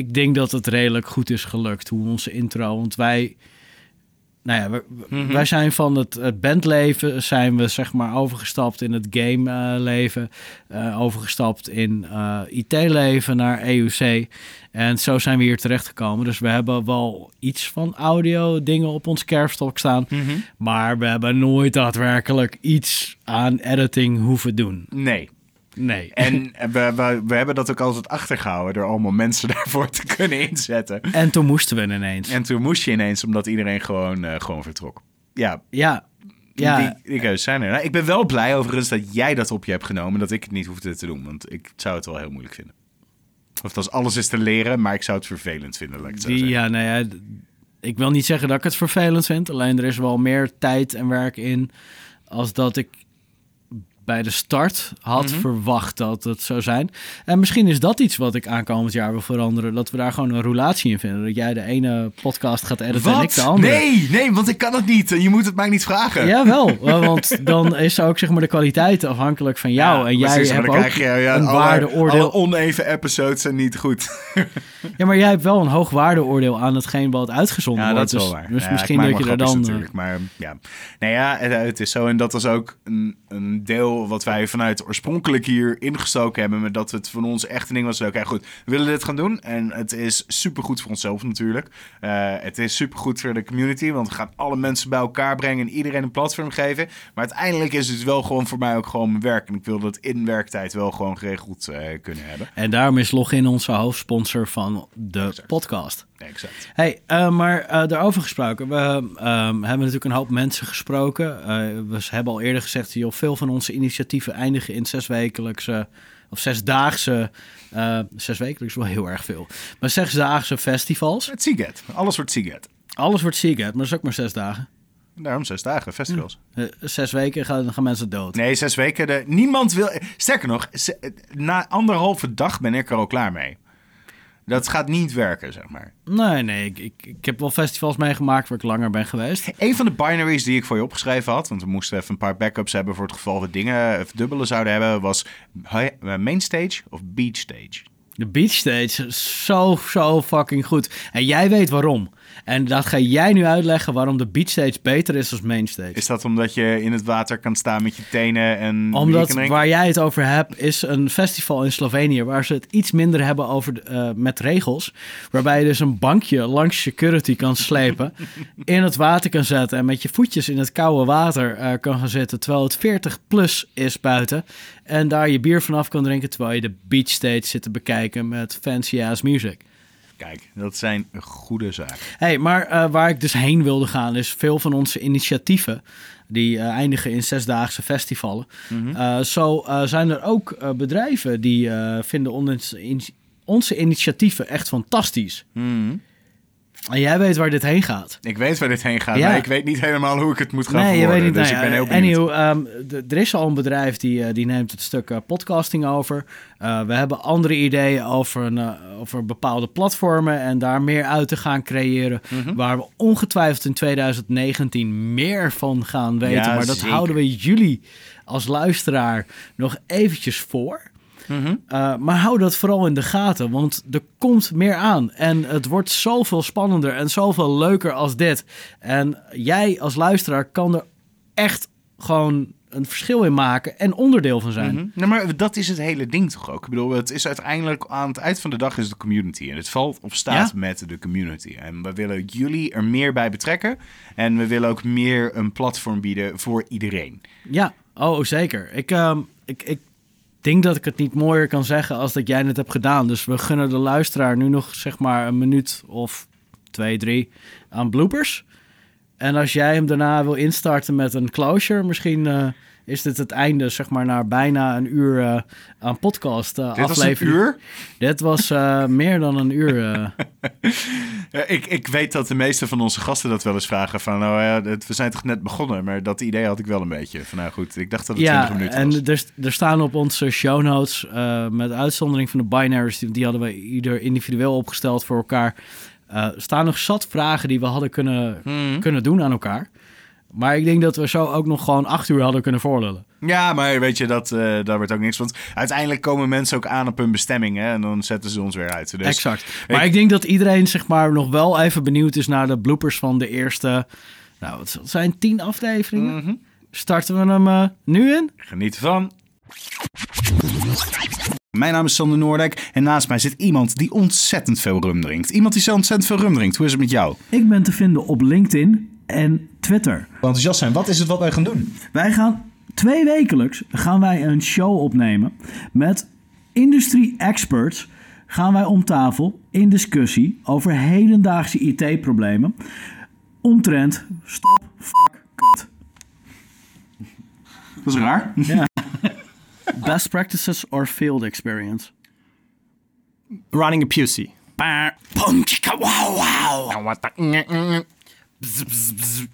ik denk dat het redelijk goed is gelukt, hoe onze intro. Want wij, nou ja, Mhm. wij zijn van het, het bandleven, zijn we zeg maar overgestapt in het game-leven, eh, overgestapt in eh, IT-leven naar EUC. En zo zijn we hier terechtgekomen. Dus we hebben wel iets van audio dingen op ons kerfstok staan. Mhm. Maar we hebben nooit daadwerkelijk iets aan editing hoeven doen. Nee. Nee. En we, we, we hebben dat ook altijd achtergehouden door allemaal mensen daarvoor te kunnen inzetten. En toen moesten we ineens. En toen moest je ineens, omdat iedereen gewoon, eh, gewoon vertrok. Ja, Ja, Ja. Die, die keuzes zijn er. Nou, ik ben wel blij overigens dat jij dat op je hebt genomen. Dat ik het niet hoefde te doen. Want ik zou het wel heel moeilijk vinden. Of als alles is te leren, maar ik zou het vervelend vinden. Laat ik Die, ja, nou ja, ik wil niet zeggen dat ik het vervelend vind. Alleen er is wel meer tijd en werk in als dat ik bij de start had Mhm. verwacht dat het zou zijn. En misschien is dat iets wat ik aankomend jaar wil veranderen. Dat we daar gewoon een roulatie in vinden. Dat jij de ene podcast gaat editen en ik de andere. Nee, nee, want ik kan het niet. Je moet het mij niet vragen. Jawel, want dan is ook zeg maar de kwaliteit afhankelijk van jou. Ja, en jij precies, hebt ook je, ja, een alle- waardeoordeel. Alle oneven episodes zijn niet goed. Ja, maar jij hebt wel een hoog waardeoordeel aan hetgeen wat uitgezonden Ja, wordt. dat is dus, wel waar. Dus Ja, misschien dat je er dan... eh, Natuurlijk, maar ja. Nee, ja, het, het is zo. En dat was ook een, een deel wat wij vanuit oorspronkelijk hier ingestoken hebben. Met dat het van ons echt een ding was. Oké, goed, we willen dit gaan doen. En het is supergoed voor onszelf natuurlijk. Eh, het is supergoed voor de community. Want we gaan alle mensen bij elkaar brengen en iedereen een platform geven. Maar uiteindelijk is het wel gewoon voor mij ook gewoon mijn werk. En ik wil dat in werktijd wel gewoon geregeld eh, kunnen hebben. En daarom is Login onze hoofdsponsor van de podcast. Exact. Hey, eh, maar eh, daarover gesproken. We ehm, hebben natuurlijk een hoop mensen gesproken. Eh, we hebben al eerder gezegd, joh, veel van onze initiatieven eindigen in zeswekelijkse of zesdaagse. zeswekelijks is wel heel erg veel. Maar zesdaagse festivals. Het Seagate. Alles wordt Seagate. Alles wordt Seagate, maar dat is ook maar zes dagen. Daarom zes dagen, festivals. Eh, zes weken gaan, gaan mensen dood. Nee, zes weken. De, niemand wil. Sterker nog, na anderhalve dag ben ik er al klaar mee. Dat gaat niet werken, zeg maar. Nee, nee. Ik, ik, ik heb wel festivals meegemaakt waar ik langer ben geweest. Een van de binaries die ik voor je opgeschreven had, want we moesten even een paar backups hebben voor het geval we dingen dubbele zouden hebben, was eh, main stage of beach stage. De beach stage is zo, zo fucking goed. En jij weet waarom. En dat ga jij nu uitleggen waarom de beach stage beter is dan main stage. Is dat omdat je in het water kan staan met je tenen en Omdat waar jij het over hebt, is een festival in Slovenië waar ze het iets minder hebben over de- eh, met regels. Waarbij je dus een bankje langs security kan slepen, in het water kan zetten en met je voetjes in het koude water eh, kan gaan zitten. Terwijl het 40 plus is buiten. En daar je bier vanaf kan drinken terwijl je de beach stage zit te bekijken met fancy ass music. Kijk, dat zijn goede zaken. Hey, maar eh, waar ik dus heen wilde gaan is veel van onze initiatieven die eh, eindigen in zesdaagse festivalen. Eh, zo zijn er ook bedrijven die vinden onze, in- onze initiatieven echt fantastisch. En jij weet waar dit heen gaat. Ik weet waar dit heen gaat, Ja. maar ik weet niet helemaal hoe ik het moet gaan nee, je verwoorden. weet niet. dus nou ik ben ja, heel benieuwd. Anyhow, d- er is al een bedrijf die, eh, die neemt het stuk eh, podcasting over. Eh, we hebben andere ideeën over, een, over bepaalde platformen en daar meer uit te gaan creëren. Mhm. Waar we ongetwijfeld in 2019 meer van gaan weten. Ja, maar dat zeker. houden we jullie als luisteraar nog eventjes voor. Mhm. Uh, maar hou dat vooral in de gaten, want er komt meer aan. En het wordt zoveel spannender en zoveel leuker als dit. En jij als luisteraar kan er echt gewoon een verschil in maken en onderdeel van zijn. Nou, maar dat is het hele ding toch ook? Ik bedoel, het is uiteindelijk aan het eind van de dag is de community. En het valt of staat Ja. met de community. En we willen jullie er meer bij betrekken. En we willen ook meer een platform bieden voor iedereen. Ja, oh zeker. Ik, ehm, ik, ik denk dat ik het niet mooier kan zeggen als dat jij het hebt gedaan. Dus we gunnen de luisteraar nu nog zeg maar een minuut of twee, drie aan bloopers. En als jij hem daarna wil instarten met een closure, misschien eh, is dit het einde, zeg maar, naar bijna een uur eh, aan podcast eh, Dit was een aflevering. uur. Dit was eh, meer dan een uur. ik, ik weet dat de meeste van onze gasten dat wel eens vragen. Van, nou ja, we zijn toch net begonnen. Maar dat idee had ik wel een beetje. Van, nou goed, ik dacht dat het ja, 20 minuten en was. er, er staan op onze show notes, met uitzondering van de binaries, die, die hadden we ieder individueel opgesteld voor elkaar, eh, staan nog zat vragen die we hadden kunnen, Mhm. kunnen doen aan elkaar. Maar ik denk dat we zo ook nog gewoon acht uur hadden kunnen voorlullen. Ja, maar weet je, dat, eh, daar wordt ook niks. Want uiteindelijk komen mensen ook aan op hun bestemming. Hè, en dan zetten ze ons weer uit. Dus exact. Maar ik denk dat iedereen zeg maar nog wel even benieuwd is naar de bloopers van de eerste, nou het zijn, tien afleveringen? Mhm. Starten we hem eh, nu in? Geniet ervan. Mijn naam is Sander Noordijk en naast mij zit iemand die ontzettend veel rum drinkt. Iemand die zo ontzettend veel rum drinkt. Hoe is het met jou? Ik ben te vinden op LinkedIn en Twitter. Enthousiast zijn, wat is het wat wij gaan doen? Wij gaan twee wekelijks gaan wij een show opnemen met industrie experts. Gaan wij om tafel in discussie over hedendaagse IT-problemen. Omtrent stop, fuck, kut. Dat is raar. Best practices or field experience? Running a bzz, bzz.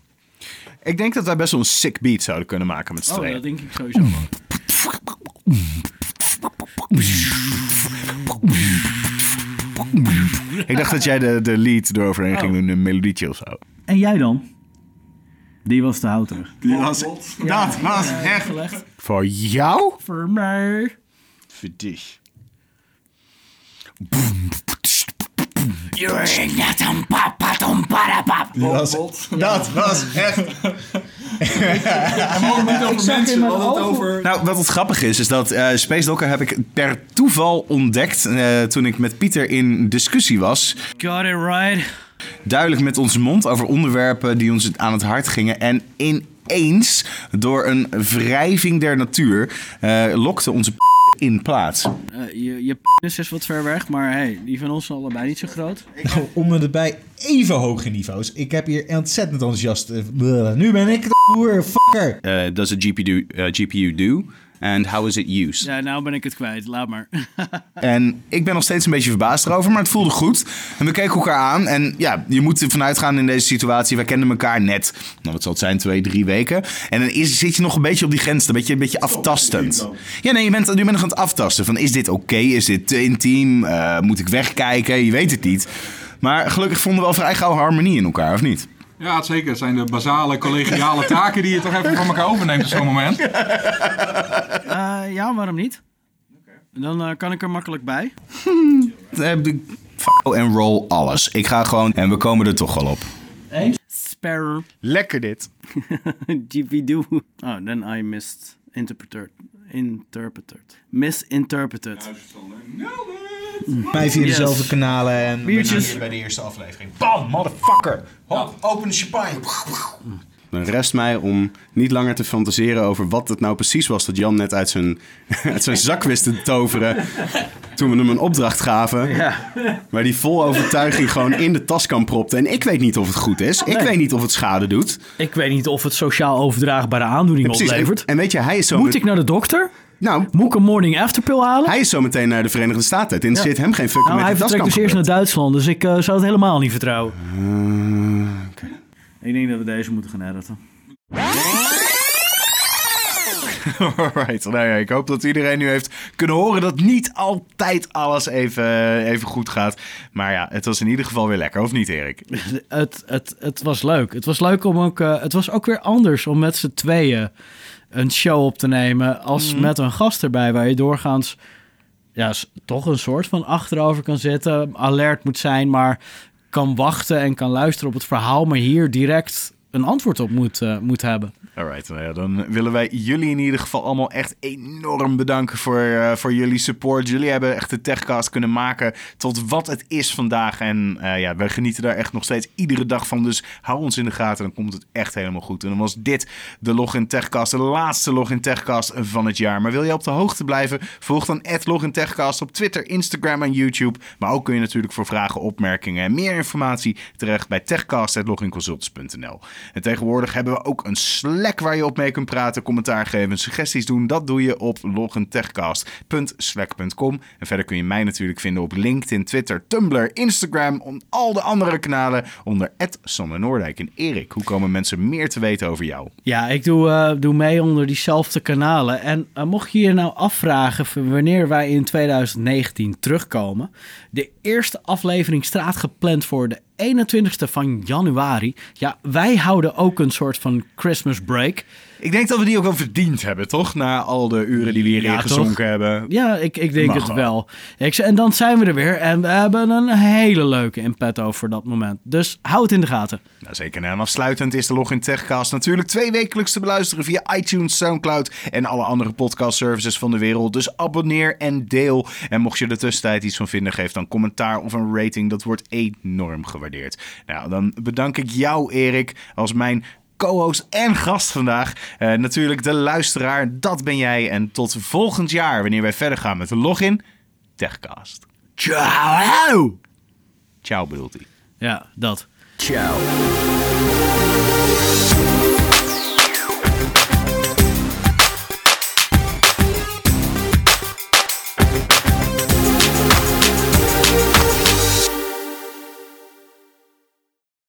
Ik denk dat wij best wel een sick beat zouden kunnen maken met Oh, dat denk ik sowieso wel. Ik dacht dat jij de, de lead eroverheen ging doen, een melodietje of zo. En jij dan? Die was te houten. Dat was, dat was echt... Gelegd. Voor jou? Voor mij. Voor dich. Dat was, dat was echt... Nou, wat het grappig is, is dat eh, Space Docker heb ik per toeval ontdekt eh, toen ik met Pieter in discussie was. Got it right. Duidelijk met onze mond over onderwerpen die ons aan het hart gingen. En ineens, door een wrijving der natuur, eh, lokte onze p- in plaats. Eh, je, je penis is wat ver weg, maar hey, die van ons is allebei niet zo groot. Om en bij even hoge niveaus. Ik heb hier ontzettend enthousiast. eh. Nu ben ik de boer, fucker. Uh, does a GPU, uh, GPU do? And how is it used? Ja, nou ben ik het kwijt. Laat maar. En ik ben nog steeds een beetje verbaasd erover, maar het voelde goed. En we keken elkaar aan. En ja, je moet ervan uitgaan in deze situatie. Wij kenden elkaar net, nou wat zal het zijn, twee, drie weken. En dan is, zit je nog een beetje op die grens, een beetje, een beetje aftastend. Ja, nee, je bent, je bent nog aan het aftasten. Van, is dit oké? Is dit te intiem? Eh, moet ik wegkijken? Je weet het niet. Maar gelukkig vonden we wel vrij gauw harmonie in elkaar, of niet? Ja, zeker. Het zijn de basale collegiale taken die je toch even van elkaar overneemt op zo'n moment. Eh, ja, waarom niet? Dan eh, kan ik er makkelijk bij. Eh, en roll alles. Ik ga gewoon, en we komen er toch wel op. Spare. Lekker dit. Oh, then I missed interpreted. Interpreted. Misinterpreted. Mij via Yes. dezelfde kanalen. En Biertjes. bij de eerste aflevering. Bam, motherfucker. Hop, open de champagne. Dan rest mij om niet langer te fantaseren over wat het nou precies was dat Jan net uit zijn, uit zijn zak wist te toveren. Toen we hem een opdracht gaven. Waar die vol overtuiging gewoon in de taskan propte. En ik weet niet of het goed is. Ik weet niet of het schade doet. Ik weet niet of het sociaal overdraagbare aandoening Precies. En, oplevert. en weet je, hij is zo. Moet ik naar de dokter? Nou, Moet ik een morning after pill halen? hij is zo meteen naar de Verenigde Staten. Het interesseert hem geen fuck nou, met hij vertrekt dus eerst naar. Duitsland, dus ik eh, zou het helemaal niet vertrouwen. Oké. Ik denk dat we deze moeten gaan editen. Alright, nou ja, ik hoop dat iedereen nu heeft kunnen horen dat niet altijd alles even, even goed gaat. Maar ja, het was in ieder geval weer lekker, of niet Erik? Het, het, het was leuk. Het was leuk om ook. eh, het was ook weer anders om met z'n tweeën een show op te nemen. Als met een gast erbij, waar je doorgaans. Ja, toch een soort van achterover kan zitten. Alert moet zijn, maar kan wachten en kan luisteren op het verhaal. Maar hier direct een antwoord op moet, eh, moet hebben. Alright, nou ja, dan willen wij jullie in ieder geval allemaal echt enorm bedanken voor, eh, voor jullie support. Jullie hebben echt de Techcast kunnen maken tot wat het is vandaag. En eh, ja, wij genieten daar echt nog steeds iedere dag van. Dus hou ons in de gaten, dan komt het echt helemaal goed. En dan was dit de Login Techcast, de laatste Login Techcast van het jaar. Maar wil je op de hoogte blijven? Volg dan Login Techcast op Twitter, Instagram en YouTube. Maar ook kun je natuurlijk voor vragen, opmerkingen en meer informatie terecht bij techcast.loginconsultants.nl. En tegenwoordig hebben we ook een Slack waar je op mee kunt praten, commentaar geven en suggesties doen. Dat doe je op logintechcast.slack.com. En verder kun je mij natuurlijk vinden op LinkedIn, Twitter, Tumblr, Instagram en al de andere kanalen onder Sander Noordijk. En Erik, hoe komen mensen meer te weten over jou? Ja, ik doe, eh, doe mee onder diezelfde kanalen. En eh, mocht je je nou afvragen wanneer wij in 2019 terugkomen. De eerste aflevering staat gepland voor de 21ste van januari. Ja, wij houden ook een soort van Christmas break. Ik denk dat we die ook wel verdiend hebben, toch? Na al de uren die we hierin Ja, gezonken toch? hebben. Ja, ik, ik denk Mag het wel. wel. Ik, zei- en dan zijn we er weer. En we hebben een hele leuke in petto voor dat moment. Dus hou het in de gaten. Nou, zeker. En afsluitend is de Login Techcast natuurlijk twee wekelijks te beluisteren via iTunes, Soundcloud en alle andere podcast services van de wereld. Dus abonneer en deel. En mocht je er tussentijd iets van vinden, geef dan commentaar of een rating. Dat wordt enorm gewaardeerd. Nou, dan bedank ik jou, Erik, als mijn co-host en gast vandaag. Eh, natuurlijk de luisteraar, dat ben jij. En tot volgend jaar, wanneer wij verder gaan met de Login Techcast. Ciao! Ciao, bedoelt hij. Ja, dat. Ciao.